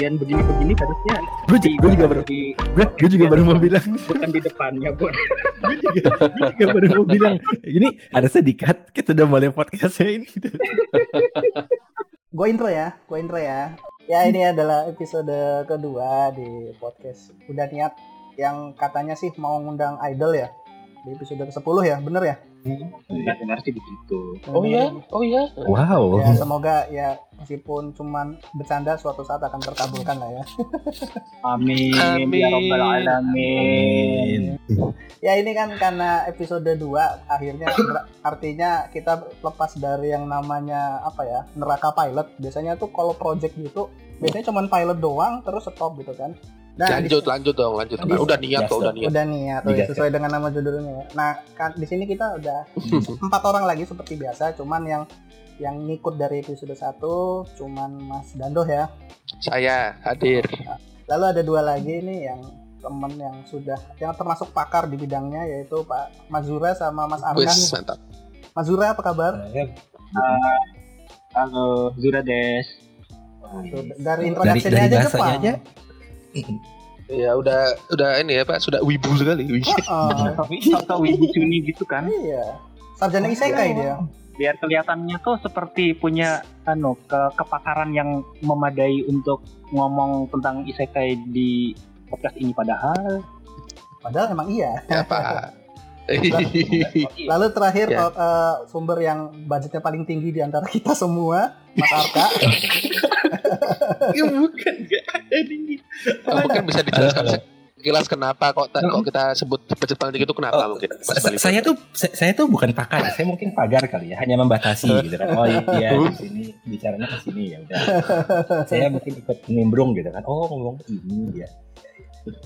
bagian begini-begini harusnya gue gue juga baru di gue gue juga baru mau bilang bukan di depannya bu gue juga, gue juga baru mau bilang ini harusnya dikat kita udah mulai podcastnya ini Gue intro ya, gue intro ya. Ya ini adalah episode kedua di podcast Udah Niat yang katanya sih mau ngundang idol ya di episode ke-10 ya, bener ya? Dengar sih begitu Oh iya, oh iya. wow Ya semoga ya meskipun cuman bercanda suatu saat akan terkabulkan lah ya. amin, Amin. ya robbal alamin Ya ini kan karena episode 2 akhirnya artinya kita lepas dari yang namanya apa ya neraka pilot. Biasanya tuh kalau project gitu biasanya cuman pilot doang terus stop gitu kan. Nah, di- Lanjut, lanjut dong, lanjut. Di- Udah niat kok, udah niat. udah niat oh, ya, sesuai dengan nama judulnya ya. Nah, kan di sini kita udah empat orang lagi seperti biasa, cuman yang yang ngikut dari episode 1 cuman Mas Dando ya. Saya hadir. Lalu ada dua lagi nih yang temen yang sudah yang termasuk pakar di bidangnya yaitu Pak Mazura sama Mas Arkan. Wis, mantap. Mazura apa kabar? halo Zura Des dari introduction dari aja Jepang. aja Ya udah udah ini ya Pak, sudah wibu sekali. Oh, Sok-sok wibu cuni gitu kan iya. Sarjana isekai dia. biar kelihatannya tuh seperti punya anu ke kepakaran yang memadai untuk ngomong tentang isekai di podcast ini padahal Padahal emang iya. Ya Pak. Lalu terakhir Ya. eh, sumber yang budgetnya paling tinggi di antara kita semua, Mas Arka. ya bukan gak ada nih. Oh, mungkin bisa dijelaskan sekilas kenapa kok ta- kok kita sebut budget paling tinggi itu kenapa Oh, mungkin? Sa- sa- saya tuh sa- saya tuh bukan pakar saya mungkin pagar kali ya hanya membatasi gitu kan. Oh iya di sini bicaranya ke sini ya udah. Saya mungkin ikut nimbrung gitu kan. Oh ngomong ini ya.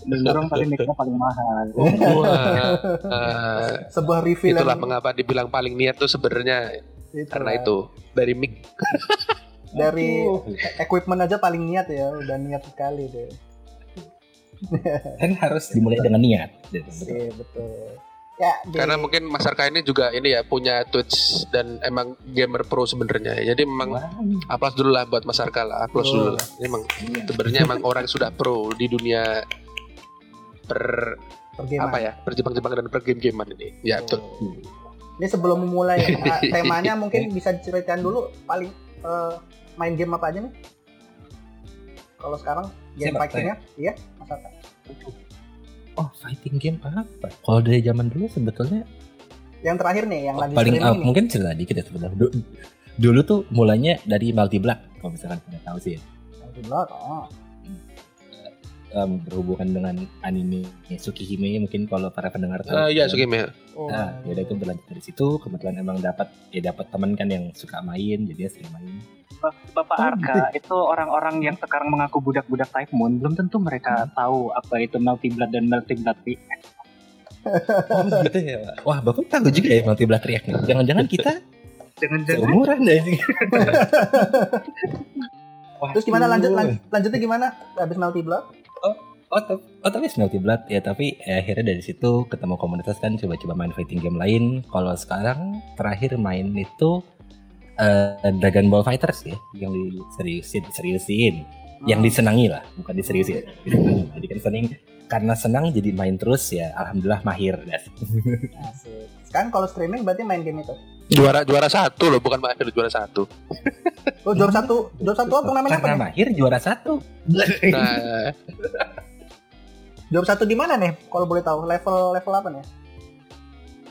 Mendorong paling mic-nya paling mahal. Wah, eh, Sebuah reveal itulah yang mengapa dibilang paling niat tuh sebenarnya karena itu dari mic. Dari equipment aja paling niat ya, udah niat sekali deh. kan harus dimulai dengan niat gitu. Iya betul. Ya, di, Karena mungkin Mas Arka ini juga ini ya punya Twitch dan emang gamer pro sebenarnya. Jadi memang Wah, aplaus dulu lah buat Mas Arka lah, aplaus Oh. dulu lah. Ini emang iya. sebenarnya emang orang sudah pro di dunia per pergaman. apa ya perjepang-jepangan dan per game-gamean ini. Ya betul. Ini sebelum memulai uh, temanya mungkin bisa diceritain dulu paling uh, main game apa aja nih? Kalau sekarang game Siapa? fightingnya, iya, Mas Arka. oh fighting game apa kalau dari zaman dulu sebetulnya Yang terakhir nih, yang oh, lagi paling nih. mungkin cerita dikit ya sebenarnya Du- dulu tuh mulainya dari multi black kalau misalkan pada tahu sih ya Yang sebelah, oh. Em, berhubungan dengan anime Tsukihime mungkin kalau para pendengar tahu Eh, Iya, Sugime. Oh. Nah, ya udah itu berlanjut dari situ. Kebetulan emang dapat ya dapat teman kan yang suka main, jadi ya sering main. Bapak Arka itu orang-orang yang sekarang mengaku budak-budak Type Moon belum tentu mereka tahu apa itu multi blood dan multi blood react. Oh gitu ya, Pak. Wah, Bapak tahu juga ya multi blood react nih. Jangan-jangan kita Jangan-jangan seumuran deh. Wah, Terus gimana lanjut, lanjutnya gimana? Habis multi blood? Oh, tapi, oh, tapi multi blood ya, tapi eh, akhirnya dari situ ketemu komunitas kan coba-coba main fighting game lain. Kalau sekarang terakhir main itu eh, Dragon Ball Fighters ya, yang diseriusin, seriusin. yang Hmm. disenangi lah bukan diseriusin Disenangi. jadi kan seneng karena senang jadi main terus ya alhamdulillah mahir das Asik. Sekarang kalau streaming berarti main game itu. Juara juara satu loh, bukan mahir juara satu. Oh, juara satu, juara satu apa namanya apa karena nih? mahir juara satu Nah, Juara satu di mana nih? Kalau boleh tahu level level apa nih?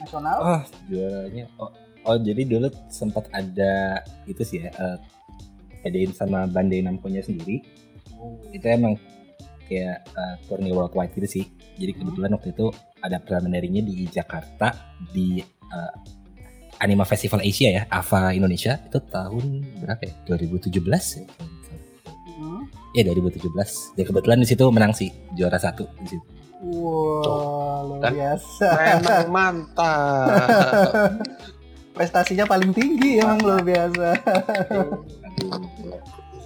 Nasional? oh juaranya oh, oh jadi dulu sempat ada itu sih ya eh, adain sama Bandai Namco nya sendiri itu emang kayak eh, turni worldwide gitu sih. Jadi kebetulan waktu itu ada preliminary-nya di Jakarta di eh, Anima Festival Asia ya AVA Indonesia. Itu tahun berapa ya? 2017 ya Hmm. ya 2017 dan kebetulan di situ menang sih juara satu di situ. Wow, luar biasa. emang mantap. Prestasinya paling tinggi emang luar biasa.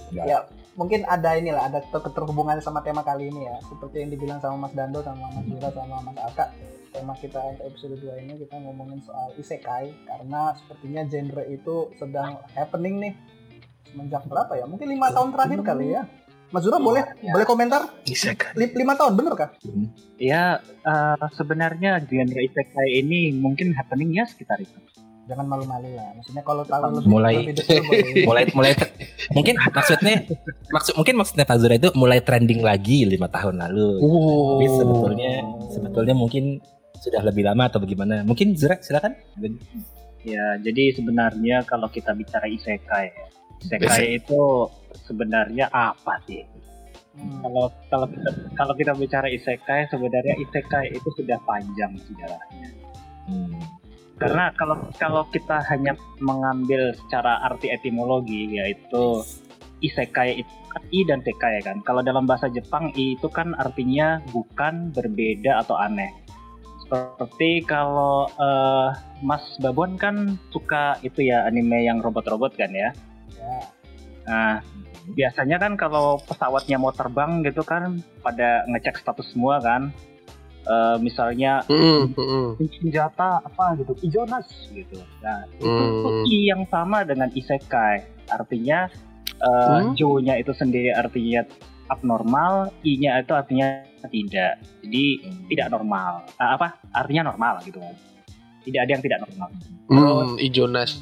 Ya. ya, mungkin ada inilah, ada ter- terhubungan sama tema kali ini ya. Seperti yang dibilang sama Mas Dando, sama Mas Dura, sama Mas Aka. Tema kita untuk episode 2 ini kita ngomongin soal isekai karena sepertinya genre itu sedang happening nih semenjak berapa ya? Mungkin lima tahun terakhir kali ya. Mas Zura boleh Ya. boleh komentar Isekai. Li- lima tahun bener kah? Ya, eh, sebenarnya genre isekai ini mungkin happening ya sekitar itu. Jangan malu-malu lah. Maksudnya kalau tahu lebih, Mulai. lebih detail mulai mulai mungkin maksudnya maksud mungkin maksudnya Pak Zura itu mulai trending lagi lima tahun lalu. Oh. Tapi sebetulnya sebetulnya mungkin sudah lebih lama atau bagaimana? Mungkin Zura silakan. Ya, jadi sebenarnya kalau kita bicara isekai, isekai itu sebenarnya apa sih? Hmm. Kalau kalau kita kalau kita bicara isekai, sebenarnya isekai itu sudah panjang sejarahnya. Hmm. Karena kalau kalau kita hanya mengambil secara arti etimologi yaitu isekai itu kan i dan sekai kan. Kalau dalam bahasa Jepang i itu kan artinya bukan, berbeda atau aneh. Seperti kalau eh, Mas Babon kan suka itu ya anime yang robot-robot kan ya. Ya. Nah, biasanya kan kalau pesawatnya mau terbang gitu kan pada ngecek status semua kan. Eh, misalnya Mm, mm, senjata apa gitu Ijonas gitu. Nah itu Hmm. tuh i yang sama dengan isekai. Artinya uh, Hmm? jo-nya itu sendiri artinya abnormal i-nya itu artinya tidak. Jadi tidak normal. Ah, apa? Artinya normal gitu. Kan tidak ada yang tidak normal. Mm, Ijonas.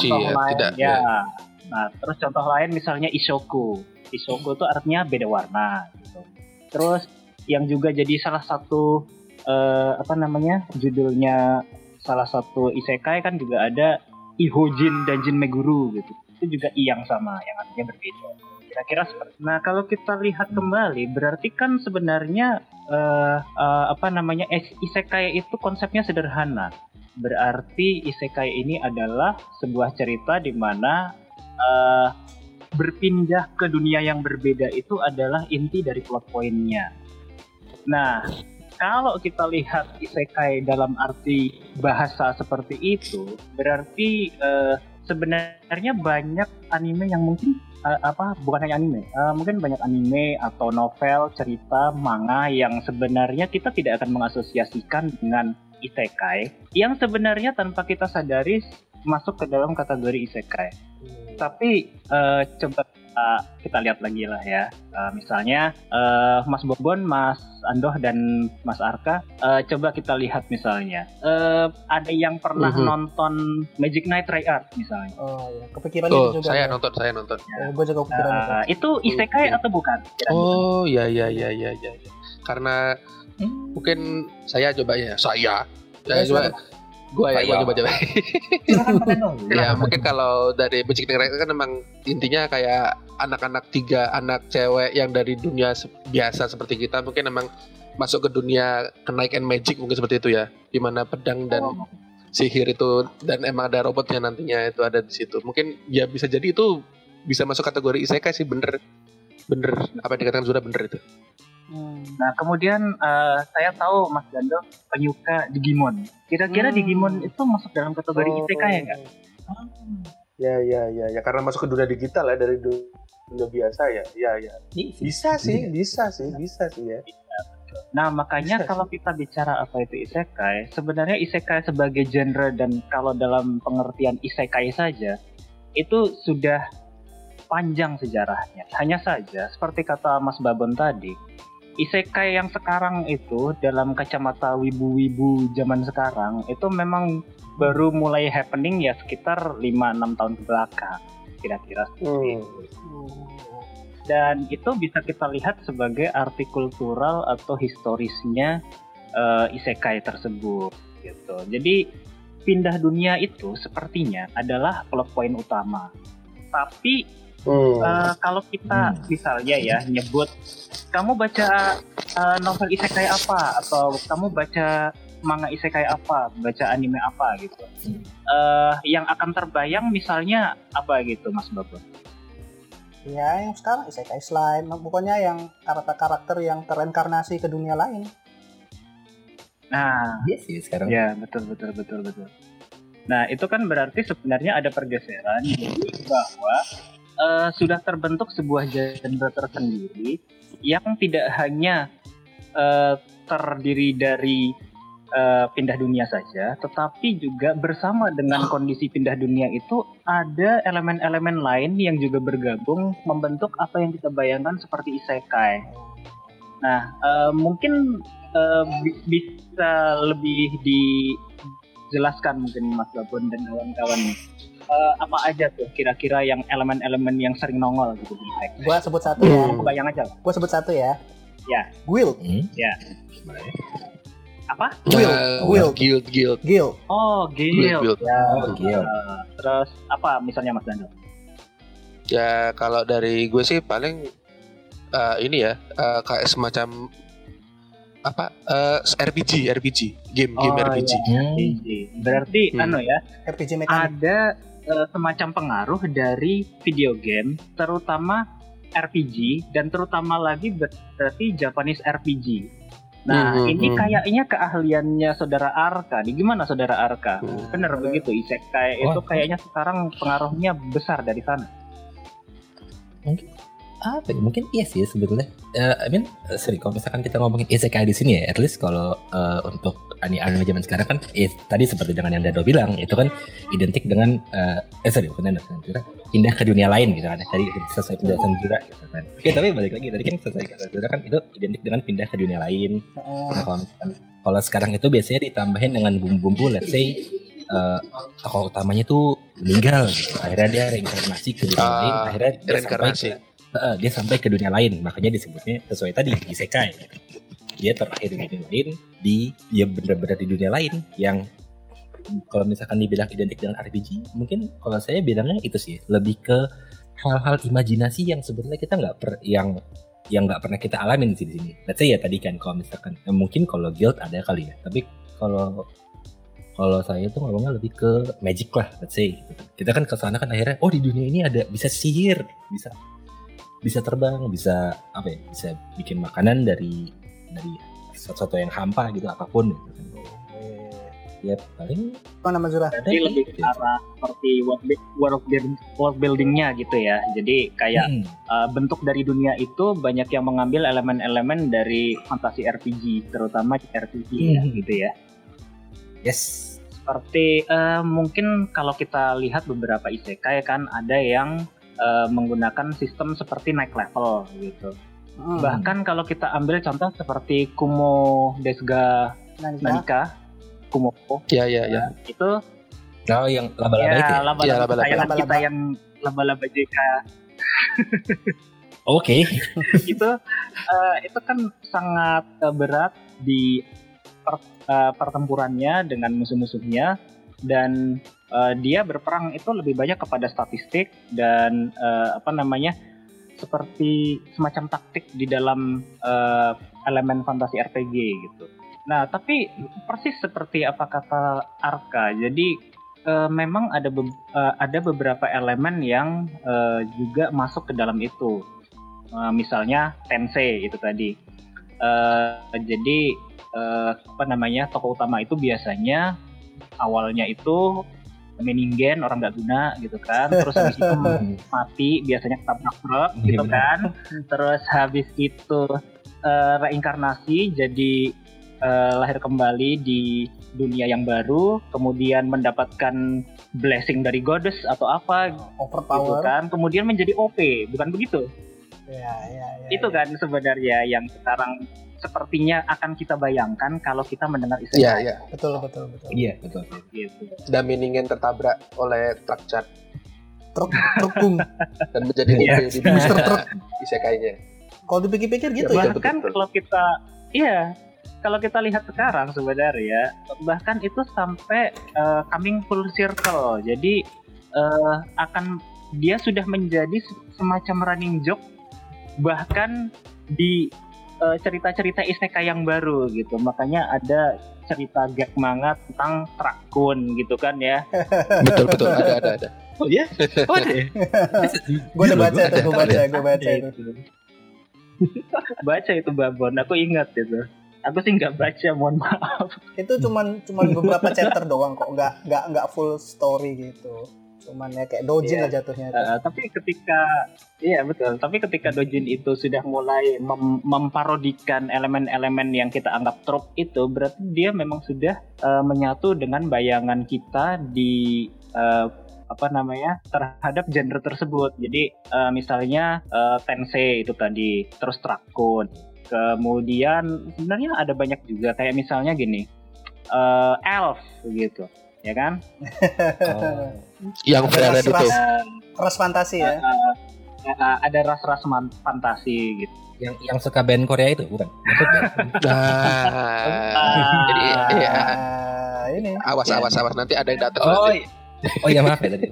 sih contoh ya, lain tidak ya. ya. nah terus contoh lain misalnya ishoku. Ishoku itu artinya beda warna gitu. Terus yang juga jadi salah satu eh, apa namanya judulnya salah satu isekai kan juga ada ihojin dan jin meguru gitu. Itu juga yang sama yang artinya berbeda. Kira-kira seperti nah kalau kita lihat kembali berarti kan sebenarnya eh, eh, apa namanya is- isekai itu konsepnya sederhana. Berarti isekai ini adalah sebuah cerita di mana eh, berpindah ke dunia yang berbeda itu adalah inti dari plot poinnya. Nah, kalau kita lihat isekai dalam arti bahasa seperti itu, berarti eh, sebenarnya banyak anime yang mungkin eh, apa bukan hanya anime, eh, mungkin banyak anime atau novel, cerita, manga yang sebenarnya kita tidak akan mengasosiasikan dengan isekai yang sebenarnya tanpa kita sadari masuk ke dalam kategori isekai. Tapi eh, coba kita, kita lihat lagi lah ya. Eh, misalnya eh, Mas Bobon, Mas Andoh dan Mas Arka, eh, coba kita lihat misalnya eh, ada yang pernah Mhm. nonton Magic Knight Art misalnya. Oh ya, kepikiran Tuh, itu juga. saya ya. nonton, saya nonton. gue juga kepikiran itu. Eh, itu isekai Oke. atau bukan? Kira-kira. Oh, ya ya ya ya ya. ya. Karena mungkin saya coba ya, saya. Ya, Ya, coba silakan. Gua ya, gua coba coba. Ya, mungkin kalau dari Magic Gathering kan memang intinya kayak anak-anak tiga anak cewek yang dari dunia biasa seperti kita mungkin memang masuk ke dunia kenaikan magic mungkin seperti itu ya. Di mana pedang dan Oh. sihir itu dan emang ada robotnya nantinya itu ada di situ. Mungkin ya bisa jadi itu bisa masuk kategori isekai sih bener bener apa yang dikatakan sudah bener itu. Hmm. Nah, kemudian eh, saya tahu Mas Dando penyuka Digimon. Kira-kira Hmm. Digimon itu masuk dalam kategori Oh. isekai ya enggak? Ya ya ya ya karena masuk ke dunia digital ya dari dunia biasa ya. Ya ya. Bisa sih, bisa sih, bisa sih ya. Nah, makanya Bisa kalau kita bicara apa itu isekai, sebenarnya isekai sebagai genre dan kalau dalam pengertian isekai saja itu sudah panjang sejarahnya. Hanya saja seperti kata Mas Babon tadi, isekai yang sekarang itu dalam kacamata wibu-wibu zaman sekarang itu memang baru mulai happening ya sekitar 5-6 tahun ke belakang kira-kira seperti itu dan itu bisa kita lihat sebagai arti kultural atau historisnya eh, isekai tersebut gitu. Jadi pindah dunia itu sepertinya adalah plot point utama. Tapi eh, kalau kita misalnya ya nyebut kamu baca eh, novel isekai apa atau kamu baca manga isekai apa, baca anime apa gitu. Eh, yang akan terbayang misalnya apa gitu Mas Babon? Ya, yang sekarang isekai slime, pokoknya yang karakter-karakter yang tereinkarnasi ke dunia lain. Nah, Iya sih sekarang. Ya, betul betul betul betul. Nah, itu kan berarti sebenarnya ada pergeseran jadi bahwa eh, sudah terbentuk sebuah genre tersendiri yang tidak hanya eh, terdiri dari eh, pindah dunia saja, tetapi juga bersama dengan kondisi pindah dunia itu ada elemen-elemen lain yang juga bergabung membentuk apa yang kita bayangkan seperti isekai. Nah, eh, mungkin bi- bisa lebih dijelaskan mungkin Mas Babon dan kawan-kawan Eh, apa aja tuh kira-kira yang elemen-elemen yang sering nongol gitu di? Gua sebut satu ya. Mau kebayang aja lah. Gua sebut satu ya. Ya. Guild, Hmm? Ya. Apa? Guild, Nah, Guild. guild, guild. guild. Oh, Guild, guild. guild. Ya. Oh, guild. Eh, terus apa misalnya Mas Daniel? Ya kalau dari gue sih paling eh, ini ya eh, kayak semacam apa eh, RPG, RPG, game game Oh, RPG. Hmm. RPG. Berarti Hmm. anu ya, RPG mekanik. ada eh, semacam pengaruh dari video game, terutama RPG dan terutama lagi berarti Japanese RPG. Nah, Hmm, ini hmm. kayaknya keahliannya saudara Arka. Nih gimana saudara Arka? Hmm. Bener begitu, isekai itu Wah. kayaknya sekarang pengaruhnya besar dari sana. Apa ya? mungkin iya sih sebetulnya Eh, I mean eh, sorry kalau misalkan kita ngomongin isekai di sini ya at least kalau eh, untuk anime zaman sekarang kan eh, tadi seperti dengan yang Dado bilang itu kan identik dengan eh, eh sorry bukan Dado Jura pindah ke dunia lain gitu kan tadi sesuai penjelasan Jura gitu kan oke tapi balik lagi tadi kan sesuai kata Jura kan itu identik dengan pindah ke dunia lain. Nah, kalau kalau sekarang itu biasanya ditambahin dengan bumbu-bumbu let's say eh, tokoh utamanya tuh meninggal gitu. akhirnya dia reinkarnasi ke dunia Ah, lain akhirnya dia sampai reinkarnasi. ke- Heeh, dia sampai ke dunia lain makanya disebutnya sesuai tadi isekai dia terakhir di dunia lain di dia benar-benar di dunia lain yang kalau misalkan dibilang identik dengan RPG mungkin kalau saya bilangnya itu sih lebih ke hal-hal imajinasi yang sebenarnya kita nggak per yang yang nggak pernah kita alamin sih di sini. Let's say ya tadi kan kalau misalkan eh, mungkin kalau guild ada kali ya, tapi kalau kalau saya tuh ngomongnya lebih ke magic lah, let's say. gitu. Kita kan ke sana kan akhirnya, oh di dunia ini ada bisa sihir, bisa bisa terbang, bisa apa ya, bisa bikin makanan dari dari sesuatu yang hampa gitu apa pun. Gitu. kan. Ya paling Apa nama Zura? Jadi lebih ke ya. arah seperti world, world, build- world buildingnya gitu ya. Jadi kayak Hmm. uh, bentuk dari dunia itu banyak yang mengambil elemen-elemen dari fantasi RPG, terutama RPG ya, Hmm. gitu ya. Yes. Seperti uh, mungkin kalau kita lihat beberapa isekai kan ada yang uh, menggunakan sistem seperti naik level gitu. Hmm. Bahkan kalau kita ambil contoh seperti Kumo Desga Nanika. Nanika, Kumoko Ya ya ya. itu Oh yang laba-laba itu ya ya? laba-laba Iya, laba-laba. kita Laba-laba. yang laba-laba JK Oke. itu eh, itu kan sangat eh, berat di per- eh, pertempurannya dengan musuh-musuhnya dan eh, dia berperang itu lebih banyak kepada statistik dan eh, apa namanya seperti semacam taktik di dalam eh, elemen fantasi RPG gitu. Nah, tapi persis seperti apa kata Arka, jadi eh, memang ada be- eh, ada beberapa elemen yang eh, juga masuk ke dalam itu. Eh, misalnya Tensei itu tadi. Eh, jadi eh, apa namanya tokoh utama itu biasanya awalnya itu meningen orang nggak guna gitu kan, terus habis itu mati biasanya ketabrak truk gitu kan, terus habis itu eh, reinkarnasi jadi eh, lahir kembali di dunia yang baru, kemudian mendapatkan blessing dari goddess atau apa gitu Overpower. kan, kemudian menjadi OP, bukan begitu? Ya, ya, ya. itu ya. kan sebenarnya yang sekarang sepertinya akan kita bayangkan kalau kita mendengar Iya isekai iya. Betul, betul, betul. Iya betul. gitu. Dan Miningen tertabrak oleh truk cat Truk, truk bung. dan menjadi Iya. OP di Mister dunia Truk. isekainya. Kalau dipikir-pikir gitu ya. Bahkan betul. kalau kita iya kalau kita lihat sekarang sebenarnya bahkan itu sampai eh, coming full circle jadi eh, akan dia sudah menjadi se- semacam running joke bahkan di eh, cerita-cerita isekai yang baru gitu makanya ada cerita gag manga tentang trakun gitu kan ya Betul betul ada ada ada. Oh ya? Oh ada? Gue udah baca tuh, gue baca, gue baca itu. Gitu. baca itu babon aku ingat itu aku sih nggak baca mohon maaf Itu cuman cuman beberapa chapter doang kok, nggak nggak nggak full story gitu. Cuman ya kayak dojin Iya. lah jatuhnya itu. Uh, tapi ketika iya betul. Tapi ketika dojin itu sudah mulai mem- memparodikan elemen-elemen yang kita anggap trope itu berarti dia memang sudah uh, menyatu dengan bayangan kita di uh, apa namanya terhadap genre tersebut. Jadi uh, misalnya uh, Tensei itu tadi terus Drakon kemudian sebenarnya ada banyak juga. Kayak misalnya gini uh, Elf gitu ya kan Oh. Yang Ada Freya itu. Dan, Ras fantasi ya. uh, uh, ada ras-ras fantasi gitu yang yang suka band Korea itu bukan? Maksudnya? Nah, jadi ya ini awas awas awas nanti ada yang datang. oh, nanti. iya. oh iya maaf ya tadi.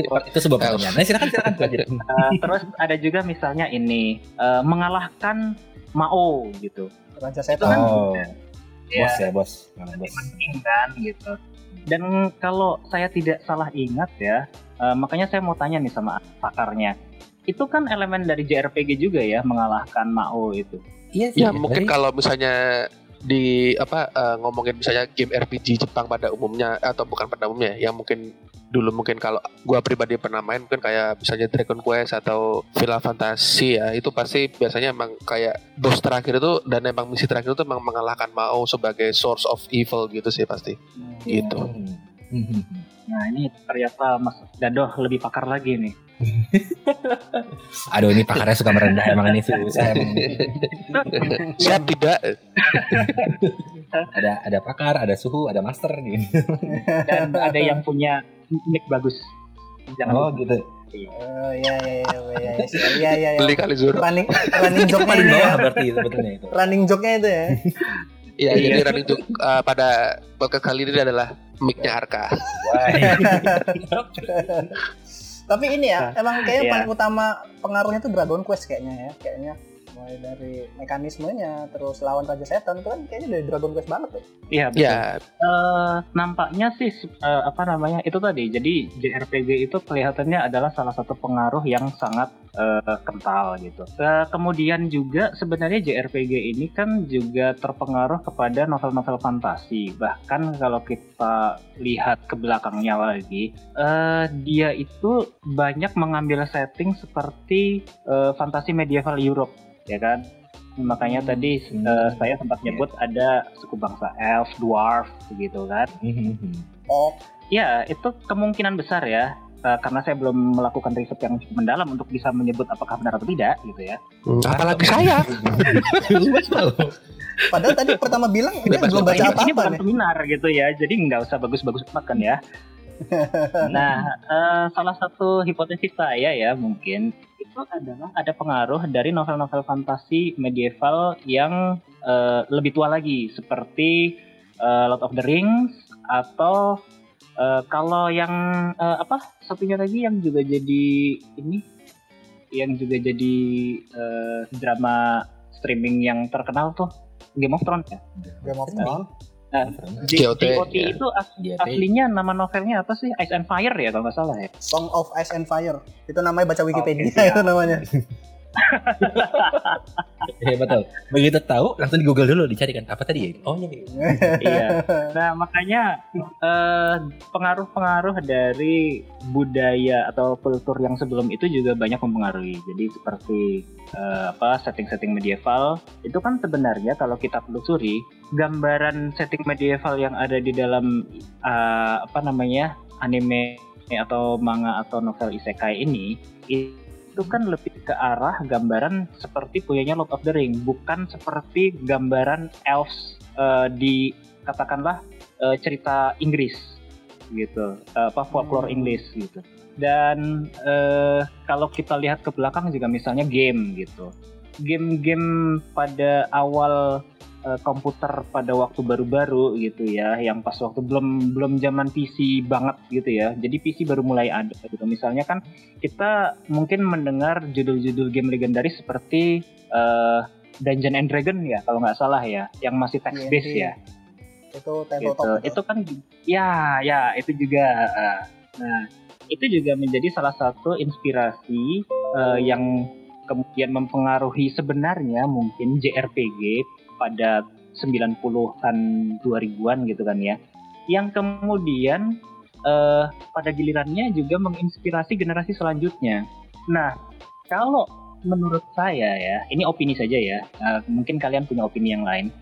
itu, itu sebuah pertanyaan. Nah, silakan silakan lanjut. Uh, terus ada juga misalnya ini uh, mengalahkan Mao gitu. Raja Setan. Oh, Ya, bos ya bos. Mana bos? penting kan gitu. Dan kalau saya tidak salah ingat ya, uh, makanya saya mau tanya nih sama pakarnya. Itu kan elemen dari JRPG juga ya mengalahkan Mao itu. Iya sih. Ya mungkin Dari- kalau misalnya di apa eh, ngomongin misalnya game RPG Jepang pada umumnya atau bukan pada umumnya yang mungkin dulu mungkin kalau gua pribadi pernah main mungkin kayak misalnya Dragon Quest atau Final Fantasy ya itu pasti biasanya emang kayak boss terakhir itu dan emang misi terakhir itu emang mengalahkan Mao sebagai source of evil gitu sih pasti Hmm. gitu. Hmm. Nah ini ternyata Mas Dadoh lebih pakar lagi nih. Aduh ini pakarnya suka merendah emang ini susah emang. Saya tidak ada ada pakar, ada suhu, ada master gitu. Dan ada yang punya nick bagus. Jangan Oh lupa. gitu. Oh iya iya iya iya iya iya iya. iya. beli kali Zoro. Running running Itu joke-nya paling ini ya. bawah berarti sebetulnya itu. Running joke-nya itu ya. Iya, Iya. jadi running joke uh, pada podcast kali ini adalah mic-nya Arka. Wah. Tapi ini ya, emang kayaknya Iya. paling utama pengaruhnya tuh Dragon Quest kayaknya ya. Kayaknya mulai dari mekanismenya terus lawan Raja Setan itu kan kayaknya dari Dragon Quest banget tuh. Iya betul. Ya, Eh, nampaknya sih eh, apa namanya itu tadi. Jadi JRPG itu kelihatannya adalah salah satu pengaruh yang sangat eh, kental gitu. Eh, kemudian juga sebenarnya JRPG ini kan juga terpengaruh kepada novel-novel fantasi. Bahkan kalau kita lihat ke belakangnya lagi, eh, dia itu banyak mengambil setting seperti eh, fantasi medieval Europe, ya kan? Makanya Hmm. tadi Hmm. eh, saya sempat nyebut ada suku bangsa elf, dwarf, begitu kan? Oh, Ya, itu kemungkinan besar ya. Eh, karena saya belum melakukan riset yang cukup mendalam untuk bisa menyebut apakah benar atau tidak gitu ya. apalagi saya. padahal tadi pertama bilang dia Bebas, belum baca ini, ini apa-apa bukan nih. seminar gitu ya, jadi nggak usah bagus-bagus banget kan ya. nah, eh, salah satu hipotesis saya ya mungkin itu adalah ada pengaruh dari novel-novel fantasi medieval yang eh, lebih tua lagi seperti eh, Lord of the Rings atau eh, kalau yang eh, apa satunya lagi yang juga jadi ini yang juga jadi eh, drama streaming yang terkenal tuh Game of Thrones ya. Game of Thrones. J- GOT, JOT ya. itu as- GOT. aslinya nama novelnya apa sih? Ice and Fire ya kalau nggak salah ya. Song of Ice and Fire. Itu namanya baca Wikipedia siap. itu namanya. Iya betul. Begitu tahu langsung di Google dulu dicarikan apa tadi ya? Oh iya. iya. Nah makanya eh, pengaruh-pengaruh dari budaya atau kultur yang sebelum itu juga banyak mempengaruhi. Jadi seperti eh, apa setting-setting medieval itu kan sebenarnya kalau kita telusuri gambaran setting medieval yang ada di dalam eh, apa namanya anime atau manga atau novel isekai ini kan lebih ke arah gambaran seperti punyanya Lord of the Ring, bukan seperti gambaran elves eh, di katakanlah eh, cerita Inggris gitu, eh, apa folklore Hmm. Inggris gitu. Dan eh, kalau kita lihat ke belakang juga misalnya game gitu, game-game pada awal eh, komputer pada waktu baru-baru gitu ya, yang pas waktu belum belum zaman PC banget gitu ya. Jadi PC baru mulai ada gitu. Misalnya kan kita mungkin mendengar judul-judul game legendaris seperti eh, Dungeon and Dragon ya kalau nggak salah ya, yang masih text based D&D. ya. Itu Gitu. Itu kan ya ya itu juga. eh, Nah itu juga menjadi salah satu inspirasi eh, yang kemudian mempengaruhi sebenarnya mungkin JRPG pada 90-an 2000-an gitu kan ya. Yang kemudian eh, pada gilirannya juga menginspirasi generasi selanjutnya. Nah, kalau menurut saya ya, ini opini saja ya. eh, mungkin kalian punya opini yang lain.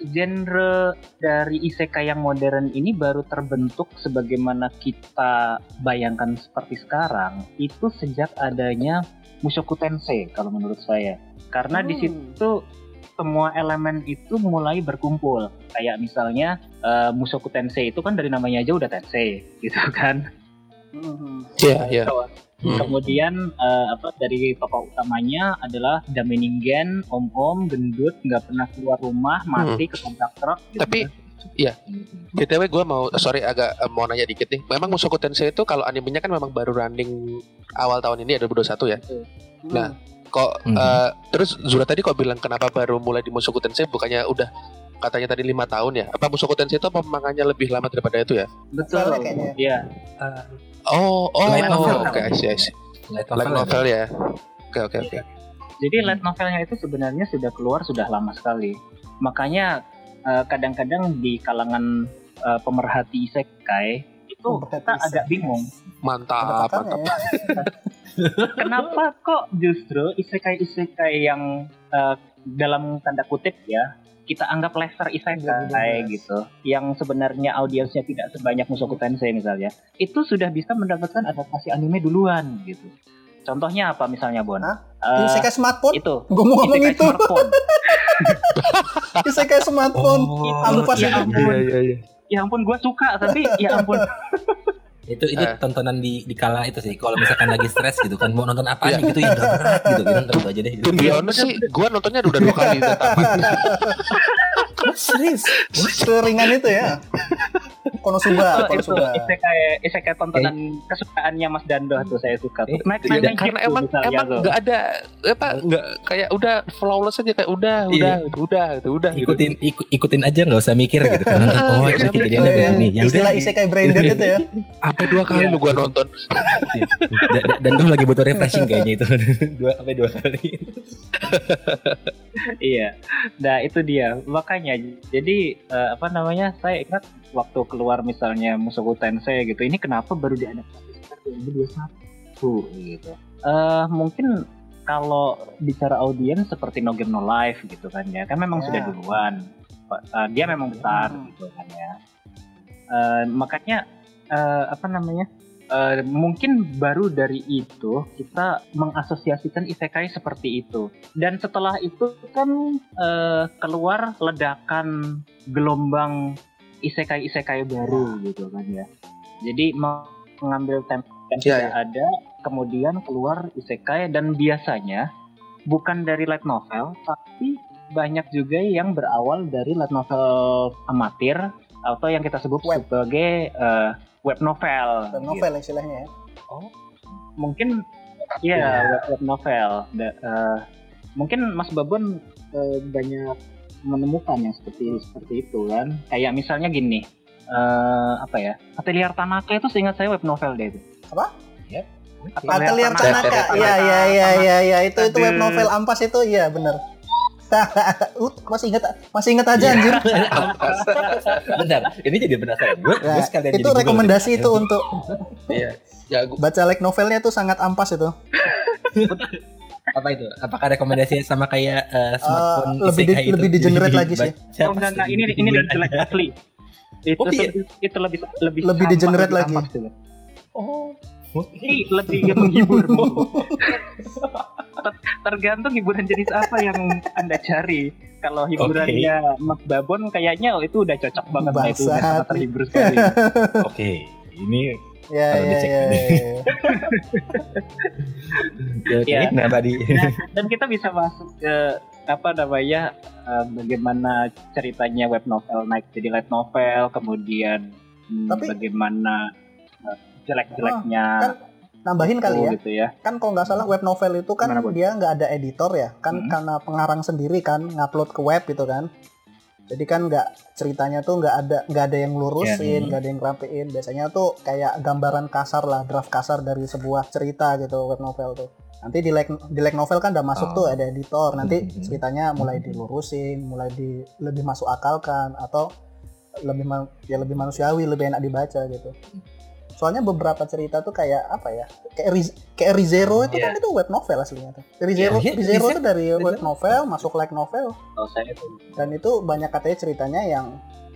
Genre dari isekai yang modern ini baru terbentuk sebagaimana kita bayangkan seperti sekarang itu sejak adanya Mushoku Tensei kalau menurut saya. Karena di Hmm. situ semua elemen itu mulai berkumpul. Kayak misalnya eh, Mushoku Tensei itu kan dari namanya aja udah Tensei gitu kan. Mhm. Iya, iya. Hmm. Kemudian eh, apa dari tokoh utamanya adalah Dameningen, om-om, gendut, nggak pernah keluar rumah, mati ketabrak truk. Gitu Tapi kan. BTW gue mau sorry agak eh, mau nanya dikit nih. Memang Mushoku Tensei itu kalau animenya kan memang baru running awal tahun ini ya 2021 ya. Nah, Kok Hmm. eh, terus Zura tadi kok bilang kenapa baru mulai di Mushoku Tensei bukannya udah katanya tadi lima tahun ya? Apa Mushoku Tensei itu apa mangannya lebih lama daripada itu ya? betul. Iya. Oh, oh, oke, I see, I see. Light Light novel ya. Oke, oke, oke. Jadi light novelnya itu sebenarnya sudah keluar sudah lama sekali. Makanya eh, kadang-kadang di kalangan eh, pemerhati isekai itu kita agak bingung. Mantap, mantap. ya. Kenapa kok justru isekai-isekai yang eh, dalam tanda kutip ya kita anggap lesser isekai 2012. gitu, yang sebenarnya audiensnya tidak sebanyak Mushoku Tensei misalnya, itu sudah bisa mendapatkan adaptasi anime duluan gitu. Contohnya apa misalnya Bon? Hah? Eh, Isekai smartphone? itu Gue mau ngomong isekai itu. smartphone. Isekai smartphone. Oh, ya ampun. Iya, iya, iya. Ya ampun gue suka tapi ya ampun itu itu Eh. tontonan di di kala itu sih kalau misalkan lagi stres gitu kan mau nonton apa Iya. gitu yang berat gitu gitu nonton itu aja deh To be honest sih, gue nontonnya udah dua kali udah tamat. serius Seringan itu ya. Konosuba, Oh, itu Konosuba. isekai isekai tontonan kesukaannya Mas Dando tuh saya suka tuh. Eh, Naik tidak, naik Karena emang emang nggak ada apa nggak kayak udah flawless aja kayak udah udah udah udah udah gitu. ikutin ikut, ikutin aja nggak usah mikir gitu kan nonton oh Iya, ini iya, kejadiannya Oh, iya. begini ya udah Istilah isekai braindead itu ya. Apa dua kali Iya. lu gua nonton? dan, gue lagi butuh refreshing kayaknya itu dua sampai dua kali Iya. Nah, itu dia. Makanya jadi eh, apa namanya? Saya ingat waktu keluar misalnya Mushoku Tensei gitu. Ini kenapa baru diadaptasi sekitar 2021 gitu. Eh mungkin kalau bicara audiens seperti No Game No Life gitu kan ya. Kan memang Ya. sudah duluan. Pak, eh, dia memang besar Hmm. gitu kan ya. Eh, makanya eh, apa namanya? Eh, mungkin baru dari itu kita mengasosiasikan isekai seperti itu. Dan setelah itu kan eh, keluar ledakan gelombang isekai-isekai baru gitu kan ya. Jadi mengambil tempo yang Iya, sudah ada kemudian keluar isekai dan biasanya bukan dari light novel tapi banyak juga yang berawal dari light novel amatir atau yang kita sebut Web. sebagai eh, web novel Dan novel istilahnya ya. mungkin ya web, web novel Da- eh, mungkin Mas Babon eh, banyak menemukan yang seperti seperti itu kan kayak misalnya gini eh, apa ya Atelier Tanaka itu seingat saya web novel deh itu Atelier Tanaka. Tanaka. Tanaka. Iya iya iya iya iya itu itu web Aduh. novel ampas itu iya bener. uh, masih inget masih inget aja anjir. bentar ini jadi penasaran gue Nah, gue sekalian itu jadi rekomendasi itu untuk Iya. Ya gua, baca like novelnya itu sangat ampas itu. apa itu apakah rekomendasinya sama kayak eh, smartphone Eh, lebih di- itu? lebih degenerate lagi sih. Oh enggak enggak ini ini jelek asli itu Oh, iya. lebih- itu lebih lebih Lebih degenerate lagi. ampas tuh. oh ini lebih menghibur Ter- tergantung hiburan jenis apa yang anda cari kalau hiburannya Mas Babon kayaknya oh, itu udah cocok banget nah, itu udah sangat terhibur sekali oke ini Ya Kalau ya dicek ya. ini. ya. oke Iya. nah tadi Nah, dan kita bisa masuk ke apa namanya eh, bagaimana ceritanya web novel naik jadi light novel kemudian hmm, Tapi- bagaimana eh, jelek-jeleknya kan Nambahin kali ya. gitu ya Kan kalau nggak salah web novel itu kan Gimana, dia nggak ada editor ya. Kan Hmm. karena pengarang sendiri kan ngupload ke web gitu kan. Jadi kan nggak ceritanya tuh nggak ada nggak ada yang lurusin, Ya, nggak ada yang rapiin. Biasanya tuh kayak gambaran kasar lah, draft kasar dari sebuah cerita gitu web novel tuh. Nanti di like di like novel kan udah masuk Oh. tuh ada editor. Nanti ceritanya mulai dilurusin, mulai di lebih masuk akal kan atau lebih ya lebih manusiawi, lebih enak dibaca gitu. Soalnya beberapa cerita tuh kayak apa ya kayak Riz- kayak Rizero itu kan Iya. itu web novel aslinya tuh Rizero Iya, iya, Rizero tuh dari web novel masuk light novel saya itu dan itu banyak katanya ceritanya yang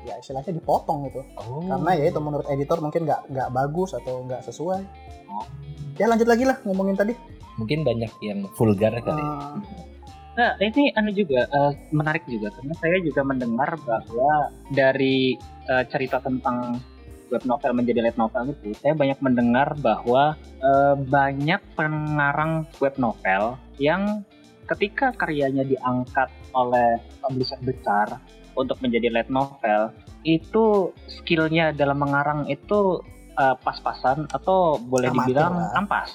ya istilahnya dipotong gitu Oh. karena ya itu menurut editor mungkin nggak nggak bagus atau nggak sesuai Oh. ya lanjut lagi lah ngomongin tadi mungkin banyak yang vulgar kali. ya. Eh, Nah, ini anu juga eh, menarik juga karena saya juga mendengar bahwa dari eh, cerita tentang web novel menjadi light novel itu, saya banyak mendengar bahwa eh, banyak pengarang web novel yang ketika karyanya diangkat oleh publisher besar untuk menjadi light novel, itu skillnya dalam mengarang itu eh, pas-pasan atau boleh Amatir dibilang lah. ampas,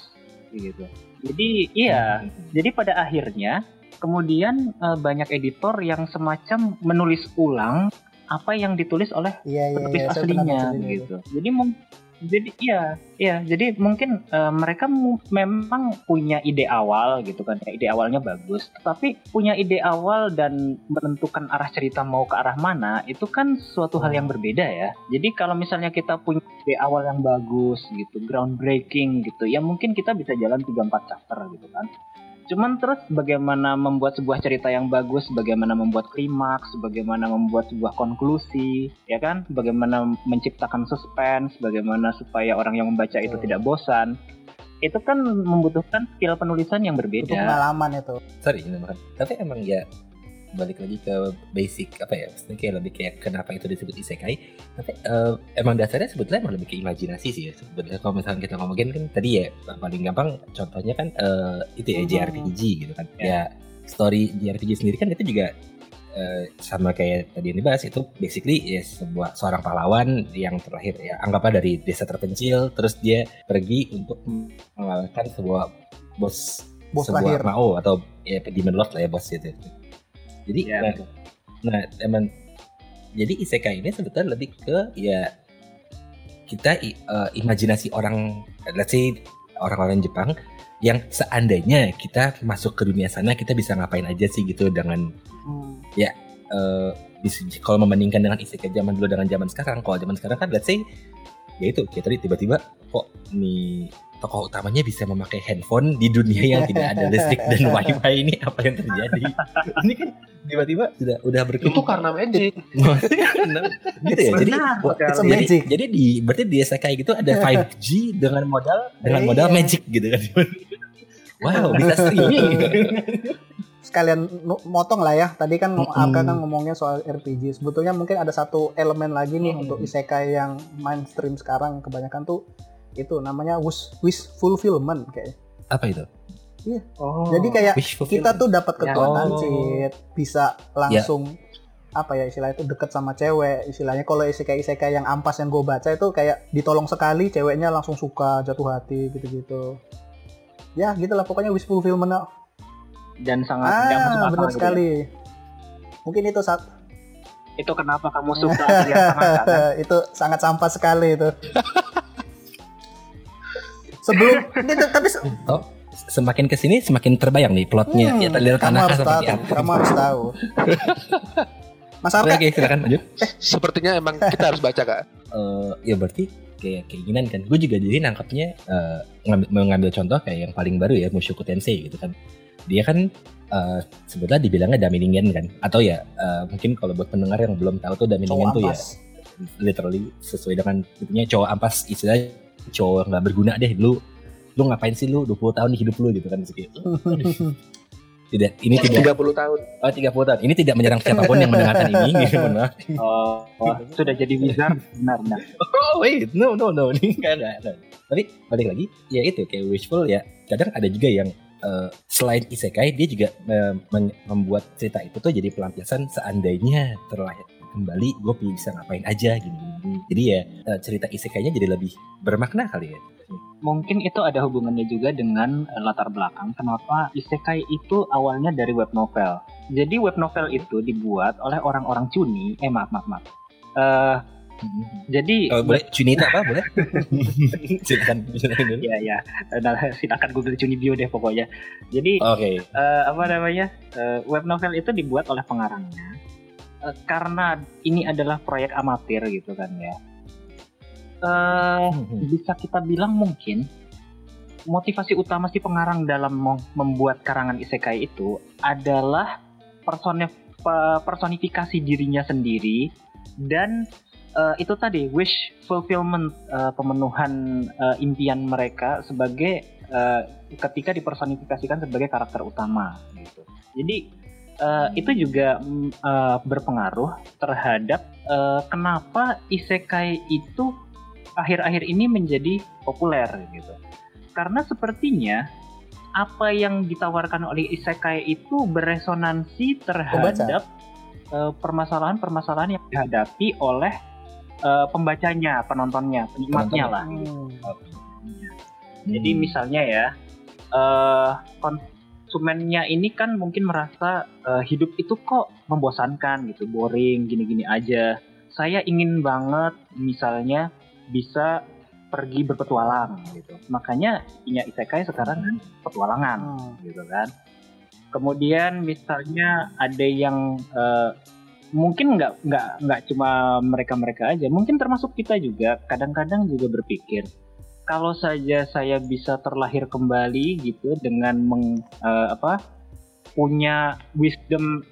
gitu. Jadi iya, jadi pada akhirnya kemudian eh, banyak editor yang semacam menulis ulang apa yang ditulis oleh iya iya penulis iya saya pernah aslinya gitu. Jadi mung- jadi iya, iya. Jadi mungkin eh, mereka memang punya ide awal gitu kan. ya, Ide awalnya bagus, tapi punya ide awal dan menentukan arah cerita mau ke arah mana itu kan suatu hal yang berbeda ya. Jadi kalau misalnya kita punya ide awal yang bagus gitu, groundbreaking gitu, ya mungkin kita bisa jalan 3 4 chapter gitu kan. Cuman terus bagaimana membuat sebuah cerita yang bagus, bagaimana membuat klimaks, bagaimana membuat sebuah konklusi, ya kan? Bagaimana menciptakan suspense, bagaimana supaya orang yang membaca itu Betul. tidak bosan. Itu kan membutuhkan skill penulisan yang itu berbeda. pengalaman itu Sorry. Tapi emang ya balik lagi ke basic apa ya? Maksudnya kayak lebih kayak kenapa itu disebut isekai. Tapi eh, emang dasarnya sebetulnya emang lebih ke imajinasi sih ya. Sebetulnya kalau misalnya kita ngomongin kan tadi ya paling gampang contohnya kan eh, itu ya Mhm. JRPG gitu kan. Ya story JRPG sendiri kan itu juga eh, sama kayak tadi yang dibahas itu basically ya sebuah seorang pahlawan yang terlahir ya anggaplah dari desa terpencil terus dia pergi untuk mengalahkan sebuah bos bos sebuah lahir Mao atau ya Demon Lord lah ya bos itu. Jadi Ya, nah, nah emang jadi isekai ini sebetulnya lebih ke ya kita eh, imajinasi orang let's say orang-orang Jepang yang seandainya kita masuk ke dunia sana kita bisa ngapain aja sih gitu dengan Hmm. eh bisa kalau membandingkan dengan isekai zaman dulu dengan zaman sekarang kalau zaman sekarang kan let's say ya itu tadi tiba-tiba kok nih tokoh utamanya bisa memakai handphone di dunia yang tidak ada listrik dan wifi ini apa yang terjadi ini kan tiba-tiba sudah udah Itu berkembang karena magic. gitu ya jadi Benar jadi, magic. jadi di berarti di isekai gitu ada 5G dengan modal dengan modal Iya. magic gitu kan wow bisa streaming sekalian motong lah ya tadi kan Mm-mm. Arka kan ngomongnya soal RPG sebetulnya mungkin ada satu elemen lagi nih Mm. untuk isekai yang mainstream sekarang kebanyakan tuh itu namanya wish wish fulfillment kayak apa itu? Oh. jadi kayak kita tuh dapat Ya. kekuatan Oh. bisa langsung apa ya istilah itu deket sama cewek. Istilahnya kalau isekai isekai yang ampas yang gue baca itu kayak ditolong sekali ceweknya langsung suka jatuh hati gitu-gitu. Ya gitulah. Pokoknya wish fulfillment dan sangat ah benar gitu ya. sekali. Mungkin itu saat Itu kenapa kamu suka? Lihat sangat itu sangat sampah sekali itu. Sebelum tapi se- Oh, semakin ke sini semakin terbayang nih plotnya. Hmm, ya lihat kamu tanah harus tahu, seperti apa? kamu harus tahu. Mas oke Arka, oke, silakan lanjut. Sepertinya emang kita harus baca kak. Eh, ya berarti kayak keinginan kan. Gue juga jadi nangkapnya eh, ngambil, mengambil contoh kayak yang paling baru ya Mushoku Tensei gitu kan. Dia kan eh, sebetulnya dibilangnya Daminingen kan. Atau ya eh, mungkin kalau buat pendengar yang belum tahu tuh Daminingen cowok tuh ya literally sesuai dengan itunya cowok ampas istilahnya cowok nggak berguna deh lu lu ngapain sih lu 20 tahun di hidup lu gitu kan aduh. tidak ini tidak 30 tahun. oh 30 tahun ini tidak menyerang siapa pun yang mendengarkan ini gitu. Oh, oh, sudah jadi wizard benar benar. Oh wait, no no no, ini enggak enggak. enggak. Tapi balik lagi, ya itu kayak wishful ya. Kadang ada juga yang eh, selain isekai dia juga men- membuat cerita itu tuh jadi pelampiasan seandainya terlahir kembali gue bisa ngapain aja gini, gini. Jadi ya eh, cerita isekainya jadi lebih bermakna kali ya. Mungkin itu ada hubungannya juga dengan eh, latar belakang kenapa isekai itu awalnya dari web novel. Jadi web novel itu dibuat oleh orang-orang cuni. Eh maaf maaf maaf. Eh, jadi Oh, boleh Cunita apa boleh? silakan silakan dulu. ya ya nah, silakan google cuni bio deh pokoknya. Jadi Oke. eh, apa namanya eh, web novel itu dibuat oleh pengarangnya eh, karena ini adalah proyek amatir gitu kan ya Hmm. bisa kita bilang mungkin motivasi utama si pengarang dalam mem- membuat karangan isekai itu adalah personifikasi dirinya sendiri dan eh, itu tadi wish fulfillment eh, pemenuhan eh, impian mereka sebagai eh, ketika dipersonifikasikan sebagai karakter utama gitu. Jadi eh, itu juga eh, berpengaruh terhadap eh, kenapa isekai itu akhir-akhir ini menjadi populer gitu. Karena sepertinya apa yang ditawarkan oleh isekai itu beresonansi terhadap permasalahan-permasalahan yang dihadapi oleh eh, pembacanya, penontonnya, penikmatnya lah. Hmm. Jadi Hmm. misalnya ya, eh konsumennya ini kan mungkin merasa eh, hidup itu kok membosankan gitu, boring, gini-gini aja. Saya ingin banget misalnya bisa pergi berpetualang gitu. Makanya punya isekai sekarang kan petualangan Hmm. gitu kan. Kemudian misalnya ada yang eh, mungkin nggak nggak nggak cuma mereka-mereka aja, mungkin termasuk kita juga kadang-kadang juga berpikir kalau saja saya bisa terlahir kembali gitu dengan meng, eh, apa punya wisdom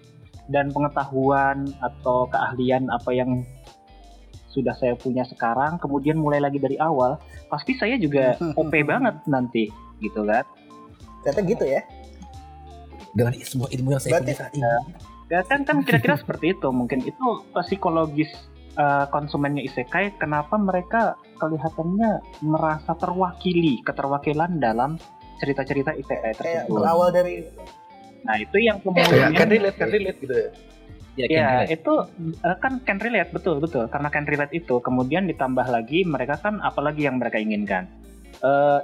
dan pengetahuan atau keahlian apa yang sudah saya punya sekarang, kemudian mulai lagi dari awal, pasti saya juga OP banget nanti gitu kan. Ternyata gitu ya. dengan semua ilmu yang saya Berarti- punya saat ini. Ya kan kan kira-kira seperti itu mungkin itu psikologis eh, konsumennya isekai kenapa mereka kelihatannya merasa terwakili keterwakilan dalam cerita-cerita isekai Kayak tersebut. berawal dari Nah itu yang Kayak kemudian can relate, can relate gitu ya. Ya, ya kan, itu eh, kan can relate betul betul karena can relate itu kemudian ditambah lagi mereka kan apalagi yang mereka inginkan Eh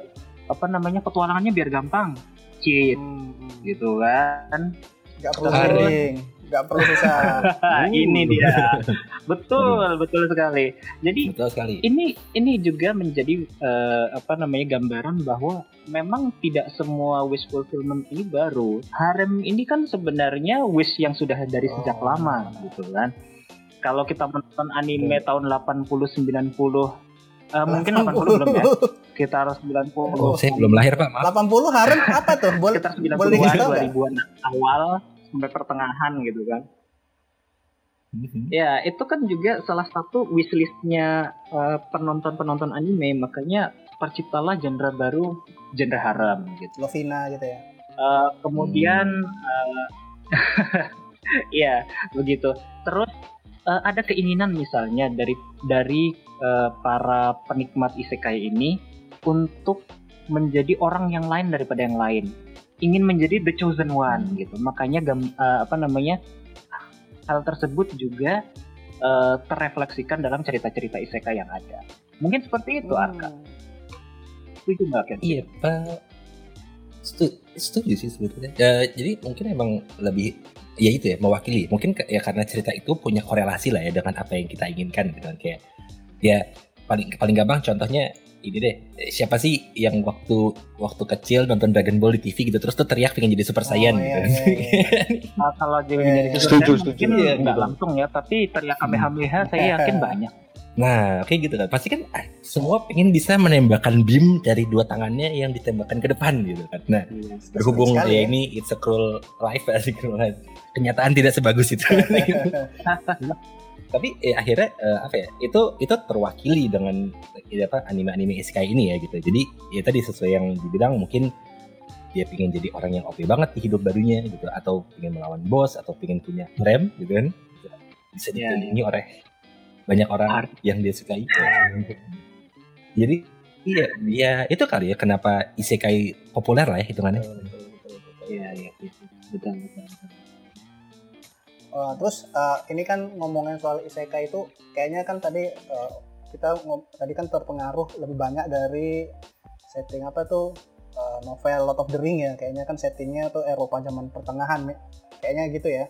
apa namanya petualangannya biar gampang cheat hmm, hmm. gitu kan nggak perlu. Nggak perlu susah. Nah, ini dia betul betul sekali jadi betul sekali. ini ini juga menjadi eh, apa namanya gambaran bahwa memang tidak semua wish fulfillment ini baru. Harem ini kan sebenarnya wish yang sudah dari sejak Oh. lama gitu kan. Kalau kita menonton anime tahun 80 90 eh, mungkin 80 belum ya, sekitar 90 Oh, saya belum lahir pak, maaf. 80 harem apa tuh? Boleh sekitar boleh 90-an, dikasih tahu nggak? 2000-an awal sampai pertengahan gitu kan. Mhm. Ya, itu kan juga salah satu wishlistnya eh, penonton-penonton anime, makanya terciptalah genre baru, genre harem gitu. Lovina gitu ya. Eh, kemudian, eh, ya begitu. Terus eh, ada keinginan misalnya dari dari eh, para penikmat isekai ini untuk menjadi orang yang lain daripada yang lain, ingin menjadi the chosen one gitu. Makanya gam- eh, apa namanya hal tersebut juga eh, terrefleksikan dalam cerita-cerita isekai yang ada. Mungkin seperti itu, Arka. Hmm. Setuju nggak, Ken? Iya pak. Setuju, setuju sih sebetulnya. Ya, jadi mungkin emang lebih ya itu ya mewakili. Mungkin ke- ya karena cerita itu punya korelasi lah ya dengan apa yang kita inginkan gitu kan kayak ya paling paling gampang contohnya ini deh siapa sih yang waktu waktu kecil nonton Dragon Ball di TV gitu terus tuh teriak pengen jadi Super Saiyan Oh, gitu. iya, kan. iya, iya. Uh, kalau jadi Iya, dari iya. pandang setuju. mungkin Iya, nggak gitu. langsung ya, tapi teriak kamehameha saya yakin banyak. Nah, kayak gitu kan. Pasti kan ah, semua pengen bisa menembakkan beam dari dua tangannya yang ditembakkan ke depan gitu kan. Nah, berhubung Sekali ya ya. ini it's a cruel life asik cruel life. Kenyataan tidak sebagus itu. Tapi eh, akhirnya eh, apa ya? Itu itu terwakili dengan eh, apa anime-anime isekai ini ya gitu. Jadi ya tadi sesuai yang dibilang mungkin dia pengen jadi orang yang OP banget di hidup barunya gitu atau pengen melawan bos atau pengen punya rem gitu kan. Bisa Iya, dikelilingi oleh banyak orang Art. yang dia sukai. Jadi iya dia itu kali ya kenapa isekai populer lah ya hitungannya. Iya, iya, betul, betul, betul. Oh, terus eh, ini kan ngomongin soal isekai itu kayaknya kan tadi eh, kita tadi kan terpengaruh lebih banyak dari setting apa tuh eh, novel Lord of the Ring ya. Kayaknya kan settingnya tuh Eropa zaman pertengahan kayaknya gitu ya.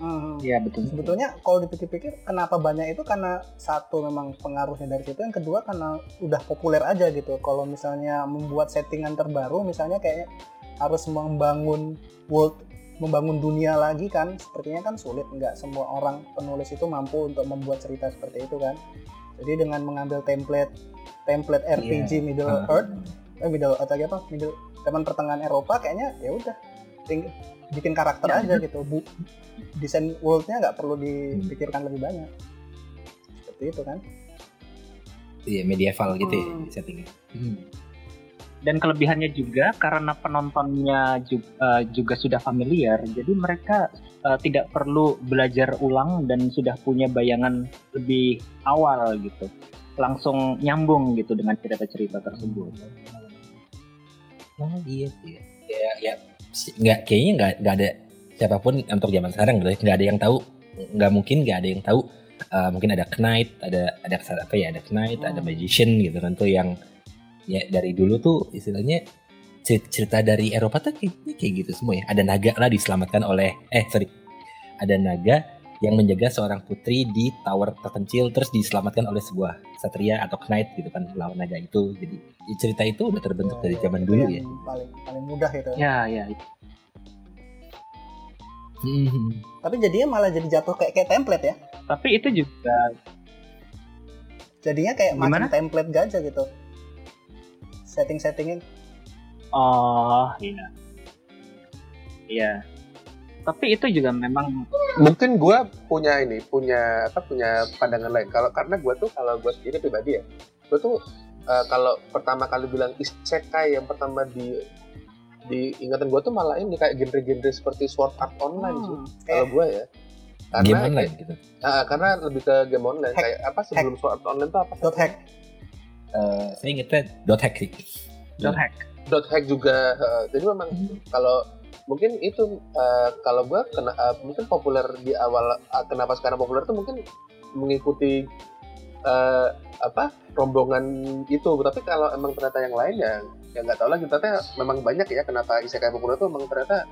Hmm, Iya, betul. sebetulnya kalau dipikir-pikir kenapa banyak itu? Karena satu memang pengaruhnya dari situ. Yang kedua karena udah populer aja gitu. Kalau misalnya membuat settingan terbaru misalnya kayak harus membangun world membangun dunia lagi kan sepertinya kan sulit nggak semua orang penulis itu mampu untuk membuat cerita seperti itu kan jadi dengan mengambil template template RPG Iya. Middle Ah. Earth eh Middle atau apa Middle zaman pertengahan Eropa kayaknya ya udah bikin karakter Ya, aja gitu bu desain worldnya nggak perlu dipikirkan lebih banyak seperti itu kan Iya medieval gitu Hmm. ya settingnya. Dan kelebihannya juga karena penontonnya juga, juga sudah familiar jadi mereka eh, tidak perlu belajar ulang dan sudah punya bayangan lebih awal gitu. Langsung nyambung gitu dengan cerita-cerita tersebut. Oh iya iya. Ya ya. Si- nggak kayaknya nggak nggak ada siapa pun untuk zaman sekarang gitu ya, nggak ada yang tahu. Nggak mungkin nggak ada yang tahu. Uh, mungkin ada knight ada ada apa ya ada knight ada Hmm. magician gitu kan tuh yang ya dari dulu tuh istilahnya cer- cerita dari Eropa tuh kayak, kayak gitu semua ya. Ada naga lah diselamatkan oleh eh sorry. Ada naga yang menjaga seorang putri di tower terpencil terus diselamatkan oleh sebuah satria atau knight gitu kan lawan naga itu. Jadi cerita itu udah terbentuk dari zaman dulu yang ya paling paling mudah itu. Ya ya Hmm. tapi jadinya malah jadi jatuh kayak kayak template ya. Tapi itu juga jadinya kayak Gimana? macam template gajah gitu setting settingin oh iya. Iya. Tapi itu juga memang mungkin gue punya ini punya apa punya pandangan lain. Kalau karena gue tuh kalau gue sendiri pribadi ya gue tuh eh, kalau pertama kali bilang isekai yang pertama di di ingatan gue tuh malah ini kayak genre-genre seperti Sword Art Online sih kalau gue ya. Karena game online gitu? Ah, karena lebih ke game online. Hack. kayak apa sebelum Sword Art Online tuh apa dot hack Eh, saya ingetnya dot hack sih. Dot hack. Dot hack juga eh, jadi memang kalau mungkin itu eh, kalau gue kena eh, mungkin populer di awal eh, kenapa sekarang populer tuh mungkin mengikuti eh, apa rombongan itu. Tapi kalau emang ternyata yang lain ya ya nggak tahu lagi. Ternyata memang banyak ya kenapa isekai populer tuh memang ternyata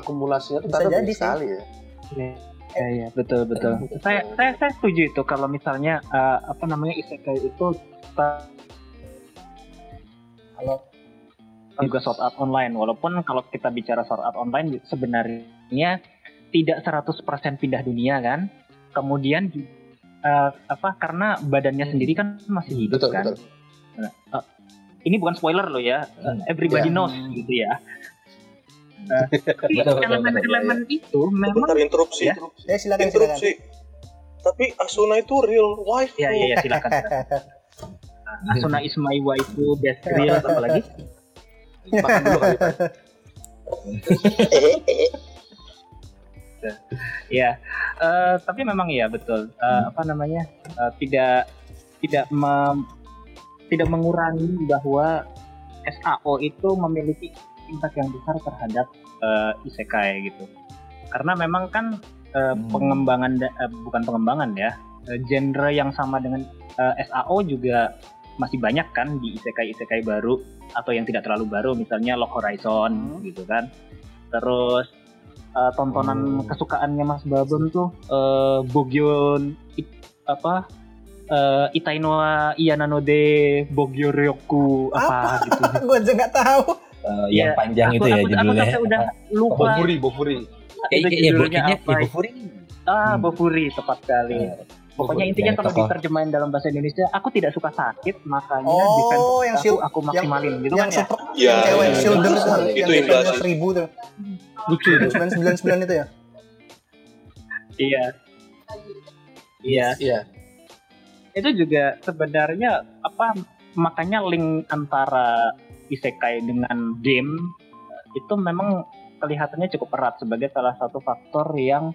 akumulasinya tuh Bisa ternyata banyak sih. sekali ya Ya, ya, betul betul. Saya saya saya setuju itu kalau misalnya eh, apa namanya isekai itu ta- kalau juga Sword Art Online walaupun kalau kita bicara Sword Art Online sebenarnya tidak 100% pindah dunia kan. Kemudian eh, apa karena badannya sendiri kan masih hidup betul kan. betul Nah, eh, ini bukan spoiler loh ya. Hmm. Everybody Ya. knows gitu ya. Nah, tapi Betul, betul, elemen-elemen itu memang Bentar interupsi, Ya. ya silakan silakan interupsi. Tapi Asuna itu real wife. ya ya, ya silakan. silakan. Nah, Asuna is my waifu, best real apa lagi? makan dulu kali Pak. Ya, eh, tapi memang ya betul. Eh, apa namanya? eh, tidak tidak mem- tidak mengurangi bahwa SAO itu memiliki impact yang besar terhadap eh, isekai gitu. Karena memang kan eh, Hmm. pengembangan eh, bukan pengembangan ya, eh, genre yang sama dengan eh, SAO juga masih banyak kan di isekai-isekai baru atau yang tidak terlalu baru misalnya Log Horizon Hmm. gitu kan. Terus eh, tontonan Hmm. kesukaannya Mas Babon tuh eh, Bogyon I- apa eh, Itainoa Iyanano de Bogyo Ryoku apa gitu. gue nggak tahu Eh, yang Ya, panjang aku, itu ya aku, aku judulnya sampai udah lupa Bofuri Bofuri itu iya, iya, judulnya apa. iya, Bofuri. Ah, Hmm. Bofuri tepat sekali. Eh, Pokoknya Bofuri. intinya Banyak kalau tokoh. diterjemahin dalam bahasa Indonesia, aku tidak suka sakit, makanya Oh, defense yang aku, aku maksimalin gitu yang kan ya. super Iya, yang cewek iya, iya. tuh yang Itu yang sih. seribu tuh Lucu. sembilan sembilan sembilan itu ya Iya. Iya. iya Itu juga sebenarnya apa makanya link antara isekai dengan game itu memang kelihatannya cukup erat sebagai salah satu faktor yang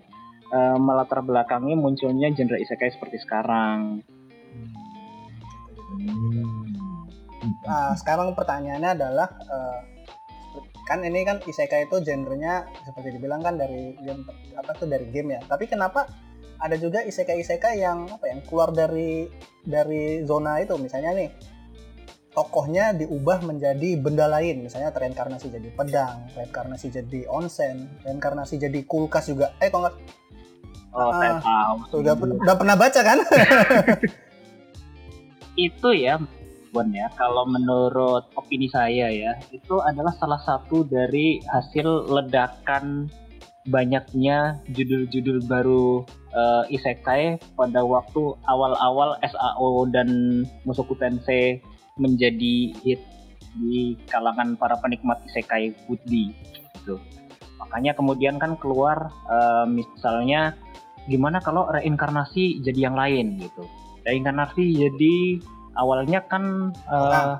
eh, melatar belakangi munculnya genre isekai seperti sekarang. Nah, sekarang pertanyaannya adalah eh, kan ini kan isekai itu genrenya seperti dibilang kan dari game apa tuh dari game ya. Tapi kenapa ada juga isekai-isekai yang apa yang keluar dari dari zona itu misalnya nih tokohnya diubah menjadi benda lain misalnya reinkarnasi jadi pedang reinkarnasi jadi onsen reinkarnasi jadi kulkas juga eh kok nggak Oh, saya Ah. tahu. udah, udah pernah baca kan itu ya Bon ya kalau menurut opini saya ya itu adalah salah satu dari hasil ledakan banyaknya judul-judul baru eh, isekai pada waktu awal-awal SAO dan Musoku Tensei menjadi hit di kalangan para penikmat isekai would-be gitu. Makanya kemudian kan keluar eh, misalnya gimana kalau reinkarnasi jadi yang lain gitu. Reinkarnasi jadi awalnya kan eh, Nah.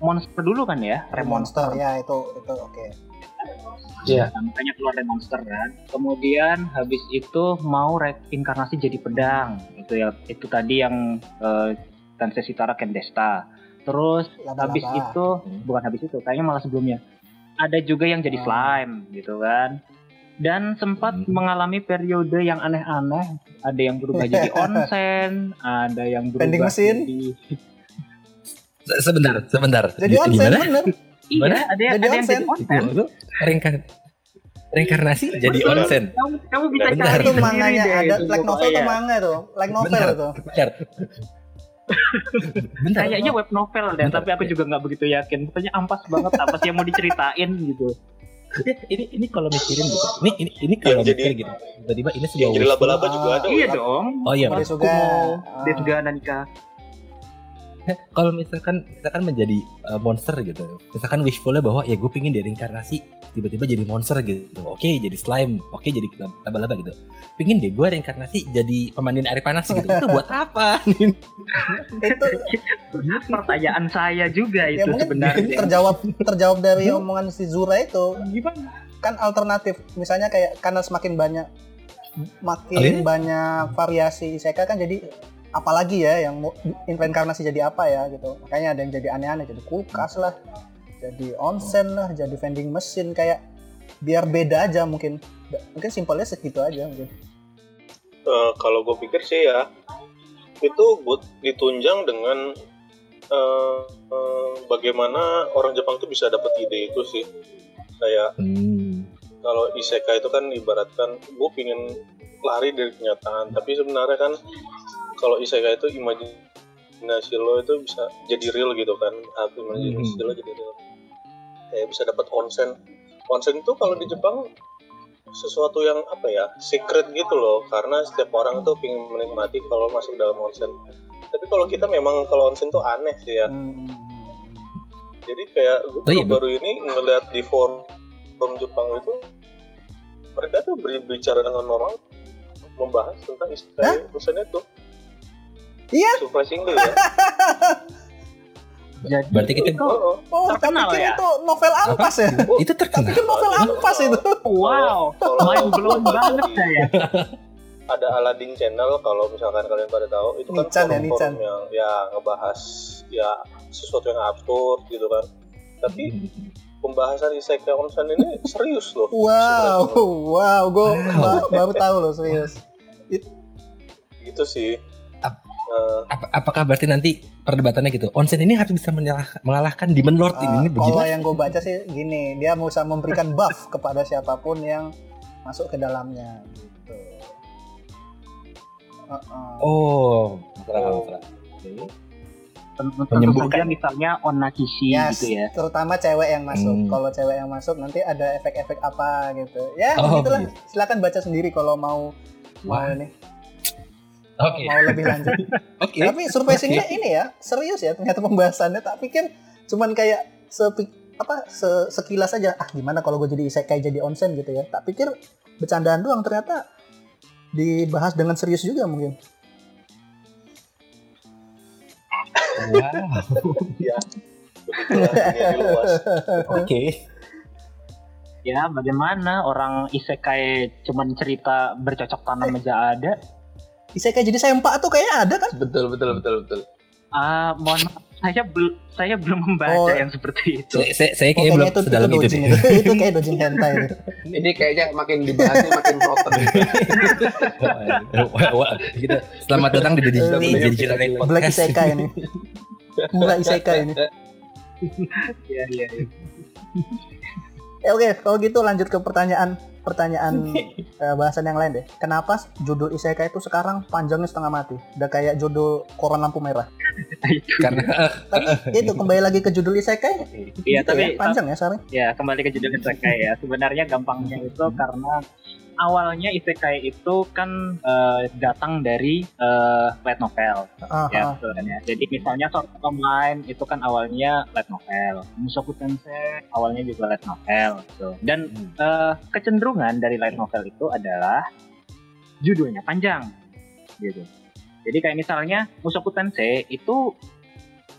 monster dulu kan ya, Remonster ya itu itu oke. Iya. Nah, makanya keluar Remonster kan. Kemudian habis itu mau reinkarnasi jadi pedang. Itu ya itu tadi yang eh, Tensei Shitara Kendesta. Terus Laba-laba. habis itu bukan habis itu, kayaknya malah sebelumnya. Ada juga yang jadi Hmm. slime gitu kan. Dan sempat Hmm. mengalami periode yang aneh-aneh. Ada yang berubah jadi onsen, ada yang berubah Vending mesin. jadi Se- Sebentar, sebentar. Jadi Di- onsen gimana? bener. Iya, Mana? ada yang, Jadi ada yang jadi onsen. Itu reinkarn reinkarnasi jadi onsen. Kamu, kamu bisa Bentar. cari itu manganya ada itu like novel tuh pokoknya. manga tuh. Like novel itu. bentar. Bentar. Kayaknya web novel deh, Bentar. tapi aku juga nggak begitu yakin. Pokoknya ampas banget apa sih yang mau diceritain gitu. Ya, ini ini kalau mikirin gitu. Ini ini ini kalau Yang jadi- mikir gitu. Tiba-tiba ini sebuah jadi wish laba-laba juga ada. iya loh. dong. Oh iya, Dia Mas. juga. Kumo, Desuga Nanika. kalau misalkan misalkan menjadi uh, monster gitu misalkan wishfulnya bahwa ya gue pingin reinkarnasi tiba-tiba jadi monster gitu oke jadi slime oke jadi laba-laba gitu pingin deh gue reinkarnasi jadi pemandian air panas gitu itu buat apa itu Pertanyaan saya juga ya itu mungkin sebenarnya. terjawab terjawab dari omongan si Zura itu Gimana? kan alternatif misalnya kayak karena semakin banyak makin Oh, iya? banyak variasi isekai kan jadi apalagi ya yang mau reinkarnasi jadi apa ya gitu. Makanya ada yang jadi aneh-aneh jadi kulkas lah jadi onsen lah jadi vending mesin kayak biar beda aja mungkin. Mungkin simpelnya segitu aja mungkin. Eh, kalau gue pikir sih ya itu buat ditunjang dengan eh, eh, bagaimana orang Jepang tuh bisa dapat ide itu sih. Kayak hmm. kalau isekai itu kan ibaratkan gue pingin lari dari kenyataan tapi sebenarnya kan kalau isekai itu imajinasi lo itu bisa jadi real gitu kan. Hati imajinasi Hmm. lo jadi real. Kayak bisa dapat onsen. Onsen itu kalau di Jepang sesuatu yang apa ya secret gitu loh. Karena setiap orang tuh pingin menikmati kalau masuk dalam onsen. Tapi kalau kita memang kalau onsen tuh aneh sih ya. Hmm. jadi kayak gue Oh iya, baru ini ngeliat di forum forum Jepang itu mereka tuh berbicara dengan orang membahas tentang istilah onsen itu Iya. surprisingly ya Jadi Berarti kita- itu, oh, oh. oh Terkenal ya? itu novel ampas ya itu terkenal pikir novel ampas itu wow, Kalau- mind blown banget saya. ada Aladdin Channel kalau misalkan kalian pada tahu itu kan Nichan ya, forum-forum Nichan. yang ya ngebahas ya sesuatu yang absurd gitu kan tapi pembahasan isekai onsen ini serius loh wow Sebenarnya. wow gue Wow. baru tahu loh serius gitu sih Eh, Ap- apakah berarti nanti perdebatannya gitu onsen ini harus bisa mengalahkan Demon Lord Uh, ini kalau begini yang gue baca sih gini, dia mau bisa memberikan buff kepada siapa pun yang masuk ke dalamnya. Gitu. Oh masalah Oh. masalah Tentu Menyembuhkan. saja misalnya onakishi Yes, gitu ya. terutama cewek yang masuk. Hmm. Kalau cewek yang masuk nanti ada efek-efek apa gitu. Ya, Oh, begitulah. begitu. Silakan baca sendiri kalau mau mau Wah. Oke mau lebih lanjut. oke Tapi surprisingnya ini ya serius ya ternyata pembahasannya. Tak pikir cuman kayak sepi apa se- sekilas aja ah gimana kalau gue jadi isekai jadi onsen gitu ya. Tak pikir bercandaan doang ternyata dibahas dengan serius juga mungkin. wow luas oke Ya, bagaimana orang isekai cuman cerita bercocok tanam aja ada. Isekai jadi sempak tuh kayaknya ada kan? betul betul betul betul Ah, mohon maaf, saya belum saya belum membaca Oh. yang seperti itu. saya, saya, saya Oh, kayaknya belum itu, sedalam itu dojin deh itu. itu kayak dojin hentai itu. ini kayaknya makin dibahasnya makin rotten kita selamat datang di Dodi Eh, jadi cerita Black isekai ini. Mula isekai ini. Iya, iya. iya. Ya oke, kalau gitu lanjut ke pertanyaan pertanyaan eh, bahasan yang lain deh. Kenapa judul isekai itu sekarang panjangnya setengah mati? Udah kayak judul koran lampu merah. itu Karena Tapi itu kembali lagi ke judul isekai. iya Gitu tapi ya, panjang ya sorry. ya kembali ke judul isekai ya sebenarnya gampangnya itu karena awalnya isekai itu kan eh, datang dari eh, light novel. Ah, ya betul kan ya. Jadi misalnya Sword Art Online itu kan awalnya light novel. Mushoku Tensei awalnya juga light novel gitu dan Hmm. eh, kecenderungan dari light novel itu adalah judulnya panjang gitu. Jadi kayak misalnya Mushoku Tensei itu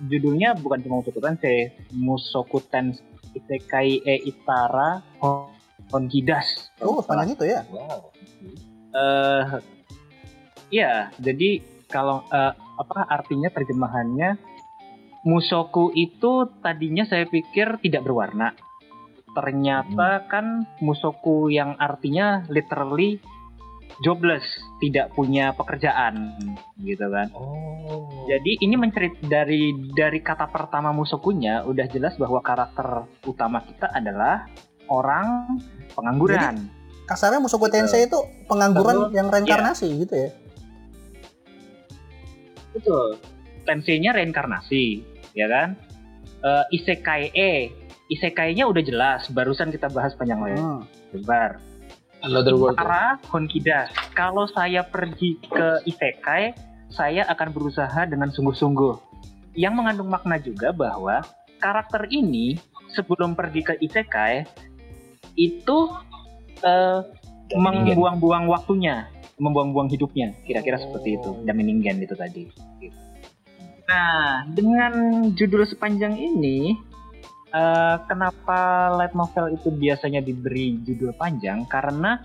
judulnya bukan cuma Mushoku Tensei Mushoku Tensei Isekai e Itara Honkidas Oh, panjang itu ya. wow. eh iya, jadi kalau eh, apa artinya terjemahannya Musoku itu tadinya saya pikir tidak berwarna. Ternyata kan Musoku yang artinya literally jobless, tidak punya pekerjaan gitu kan. Oh. Jadi ini mencerit dari dari kata pertama Musokunya udah jelas bahwa karakter utama kita adalah orang pengangguran. Kasarnya Mushoku Tensei itu pengangguran yang reinkarnasi gitu ya. Betul. Tensei-nya reinkarnasi, ya kan? Eh, isekai e, isekai-nya udah jelas. Barusan kita bahas panjang Hmm. lebar. Another world. Para Honkidas. Kalau saya pergi ke isekai, saya akan berusaha dengan sungguh-sungguh. Yang mengandung makna juga bahwa karakter ini sebelum pergi ke isekai itu eh, membuang-buang waktunya, membuang-buang hidupnya, kira-kira seperti itu. Dan meningen itu tadi. Gitu. Nah, dengan judul sepanjang ini, eh, kenapa light novel itu biasanya diberi judul panjang? Karena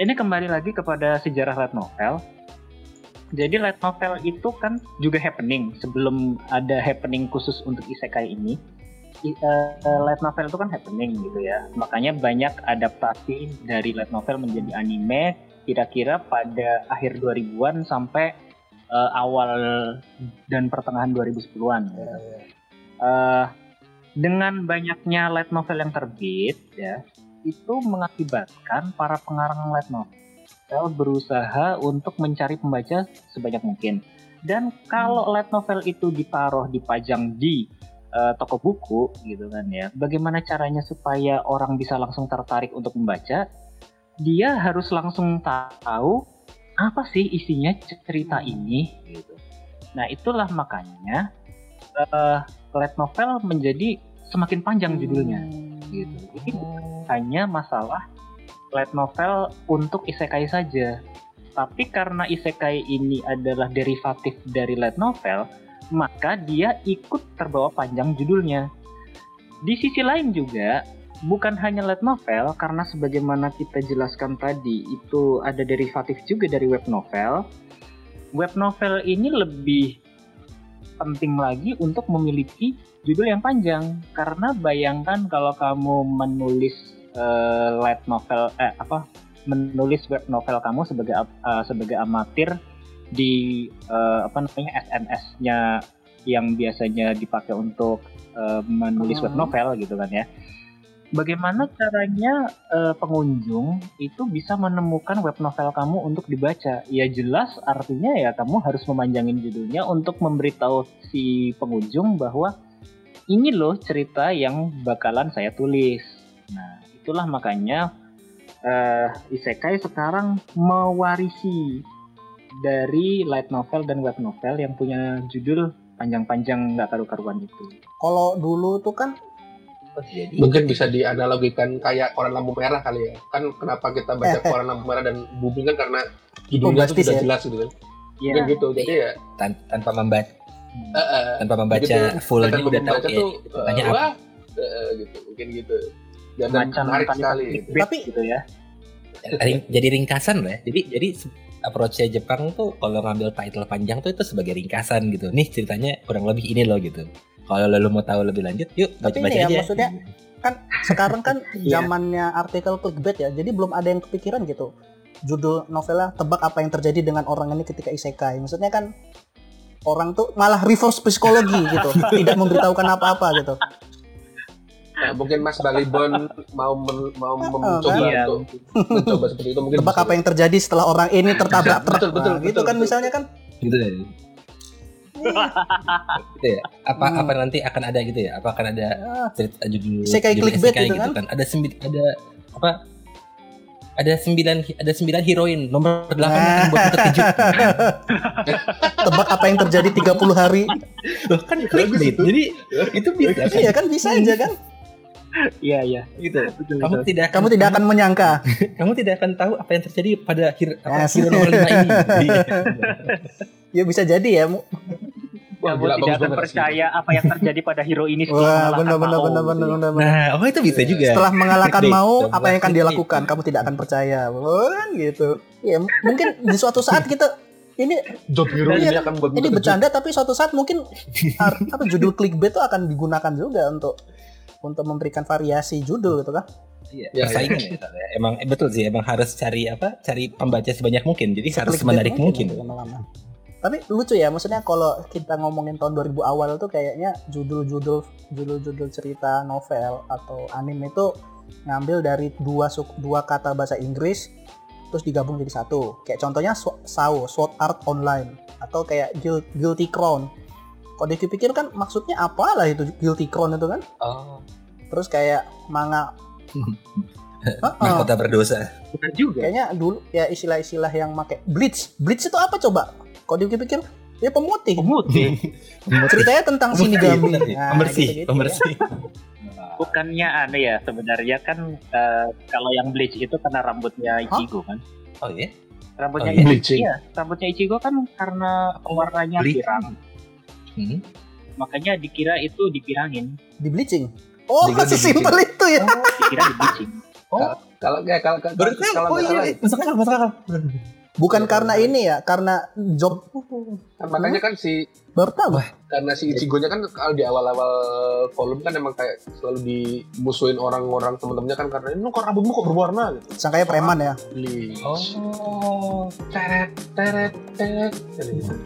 ini kembali lagi kepada sejarah light novel. Jadi light novel itu kan juga happening sebelum ada happening khusus untuk isekai ini. Eh, light novel itu kan happening gitu ya. Makanya banyak adaptasi dari light novel menjadi anime kira-kira pada akhir 2000-an sampai eh, awal dan pertengahan 2010-an. gitu. Eh, dengan banyaknya light novel yang terbit ya, itu mengakibatkan para pengarang light novel berusaha untuk mencari pembaca sebanyak mungkin. Dan kalau light novel itu ditaruh dipajang di eh, toko buku gitu kan ya. Bagaimana caranya supaya orang bisa langsung tertarik untuk membaca? Dia harus langsung tahu apa sih isinya cerita ini gitu. Nah, itulah makanya eh, light novel menjadi semakin panjang judulnya gitu. Ini bukan hanya masalah light novel untuk isekai saja. Tapi karena isekai ini adalah derivatif dari light novel, maka dia ikut terbawa panjang judulnya. Di sisi lain juga, bukan hanya light novel, karena sebagaimana kita jelaskan tadi, itu ada derivatif juga dari web novel. Web novel ini lebih penting lagi untuk memiliki judul yang panjang karena bayangkan kalau kamu menulis eh, light novel eh apa menulis web novel kamu sebagai eh, sebagai amatir di eh, apa namanya SMS-nya yang biasanya dipakai untuk eh, menulis web Hmm. novel gitu kan ya. Bagaimana caranya eh, pengunjung itu bisa menemukan web novel kamu untuk dibaca? Ya jelas artinya ya kamu harus memanjangin judulnya untuk memberitahu si pengunjung bahwa ini loh cerita yang bakalan saya tulis. Nah, itulah makanya eh, Isekai sekarang mewarisi dari light novel dan web novel yang punya judul panjang-panjang nggak karu-karuan itu. Kalau dulu tuh kan Oh, jadi Mungkin bisa dianalogikan kayak koran lampu merah kali ya. Kan kenapa kita baca koran lampu merah dan booming kan karena judulnya itu Bombastis sudah ya. jelas gitu kan. Iya. Mungkin gitu. Jadi ya tan- tanpa membaca eh, tanpa membaca Begitu. fullnya tanpa udah tahu ya tuh, eh, apa. wah, eh, gitu. Mungkin gitu. Dan Macam menarik sekali. Gitu. Tapi- gitu ya. Jadi ringkasan lah ya. Jadi jadi approach-nya Jepang tuh kalau ngambil title panjang tuh itu sebagai ringkasan gitu. Nih ceritanya kurang lebih ini loh gitu. Kalau lo mau tahu lebih lanjut, yuk Tapi baca-baca ini ya, aja. maksudnya kan sekarang kan Iya. zamannya artikel clickbait ya jadi belum ada yang kepikiran gitu judul novelnya tebak apa yang terjadi dengan orang ini ketika isekai maksudnya kan orang tuh malah reverse psikologi gitu tidak memberitahukan apa-apa gitu Nah, mungkin Mas Balibon mau men- mau Oh, mencoba kan? untuk mencoba seperti itu mungkin tebak apa yang terjadi setelah orang ini tertabrak truk Betul, betul, Nah, gitu betul, kan betul. misalnya kan gitu ya. gitu ya apa Hmm. apa nanti akan ada gitu ya apa akan ada Ah, cerita judul Isekai judul clickbait isekai gitu kan? ada sembilan ada apa ada sembilan ada sembilan heroin nomor delapan Nah. akan buat terkejut tebak apa yang terjadi 30 hari. Loh, kan clickbait jadi itu bisa kan Iya kan bisa aja kan. Iya iya. gitu Betul, kamu betul. tidak Kamu tidak akan menyangka. kamu tidak akan tahu apa yang terjadi pada hero, apa, Yes. nomor lima ini Iya. Ya bisa jadi ya. Wah, Kamu gila, tidak akan percaya apa yang terjadi pada hero ini setelah Wah, mengalahkan benar benar benar benar benar. benar. nah oh itu bisa juga Setelah mengalahkan mau, apa yang akan dia lakukan? Kamu tidak akan percaya. Oh, kan gitu. Ya, mungkin di suatu saat kita ini Job hero Iya, ini akan buat ini bercanda tapi suatu saat mungkin apa judul clickbait itu akan digunakan juga untuk untuk memberikan variasi judul gitu kan. Iya, Ya, persaingan ya. soalnya. Emang eh, betul sih, emang harus cari apa? Cari pembaca sebanyak mungkin. Jadi harus Clickbait menarik mungkin. gitu lama-lama. Tapi lucu ya, maksudnya kalau kita ngomongin tahun 2000 awal tuh kayaknya judul-judul judul-judul cerita novel atau anime itu ngambil dari dua dua kata bahasa Inggris terus digabung jadi satu. Kayak contohnya SAO, Sword Art Online atau kayak Guil- Guilty Crown. Kalau dipikir kan maksudnya apalah itu Guilty Crown itu kan? Oh, Terus kayak manga Heeh. mahkota berdosa. Juga. Kayaknya dulu ya istilah-istilah yang make bleach. Bleach itu apa coba? Kalau dipikir ya pemutih. Pemutih. Ceritanya tentang sih. Nah, Pembersih, gitu-gitu ya. pembersih. Bukannya aneh ya sebenarnya kan eh, kalau yang bleach itu karena rambutnya Ichigo kan. Oh iya. Rambutnya Oh, iya. Ichigo, iya, rambutnya Ichigo kan karena warnanya Bleaching. pirang. Hmm. Makanya dikira itu dipirangin. Di bleaching. Oh, sesimpel itu ya. Dikira di bleaching. kalau kayak kalau kalau Berarti kalau oh iya, masuk akal, masuk akal. Bukan Iya, karena bener. ini ya, karena job kan makanya kan si baru tahu. karena si Ichigo-nya kan kalau di awal-awal volume kan emang kayak selalu dimusuhin orang-orang temen-temennya kan karena ini kok rambutmu kok berwarna gitu. Sangkanya preman ya. Bleach. Oh, teret teret teret gitu.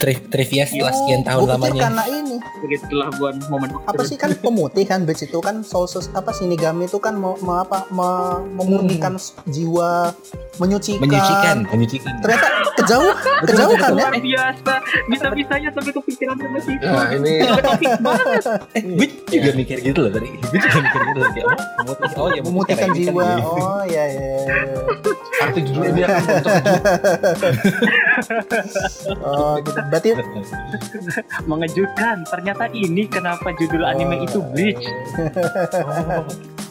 Tri trivia setelah sekian tahun Gue pikir lamanya. karena ini. Begitulah buat momen Apa sih kan pemutih kan bleach itu kan soul sus- apa Shinigami itu kan me, me- apa me- memurnikan jiwa, menyucikan. Menyucikan, menyucikan. Ternyata kejauh, kejauhan ya. Luar biasa. Bisa-bisanya sampai kepikiran sama situ. Nah ini Topik banget. Eh, gue juga mikir gitu loh tadi. Gue juga mikir gitu loh. Kayak, oh, memutih. Oh ya, Memutihkan jiwa. Oh iya iya. iya. arti judul ini akan buat terkejut. Oh gitu. Berarti Mengejutkan. Ternyata ini kenapa judul anime itu Bleach. Oh,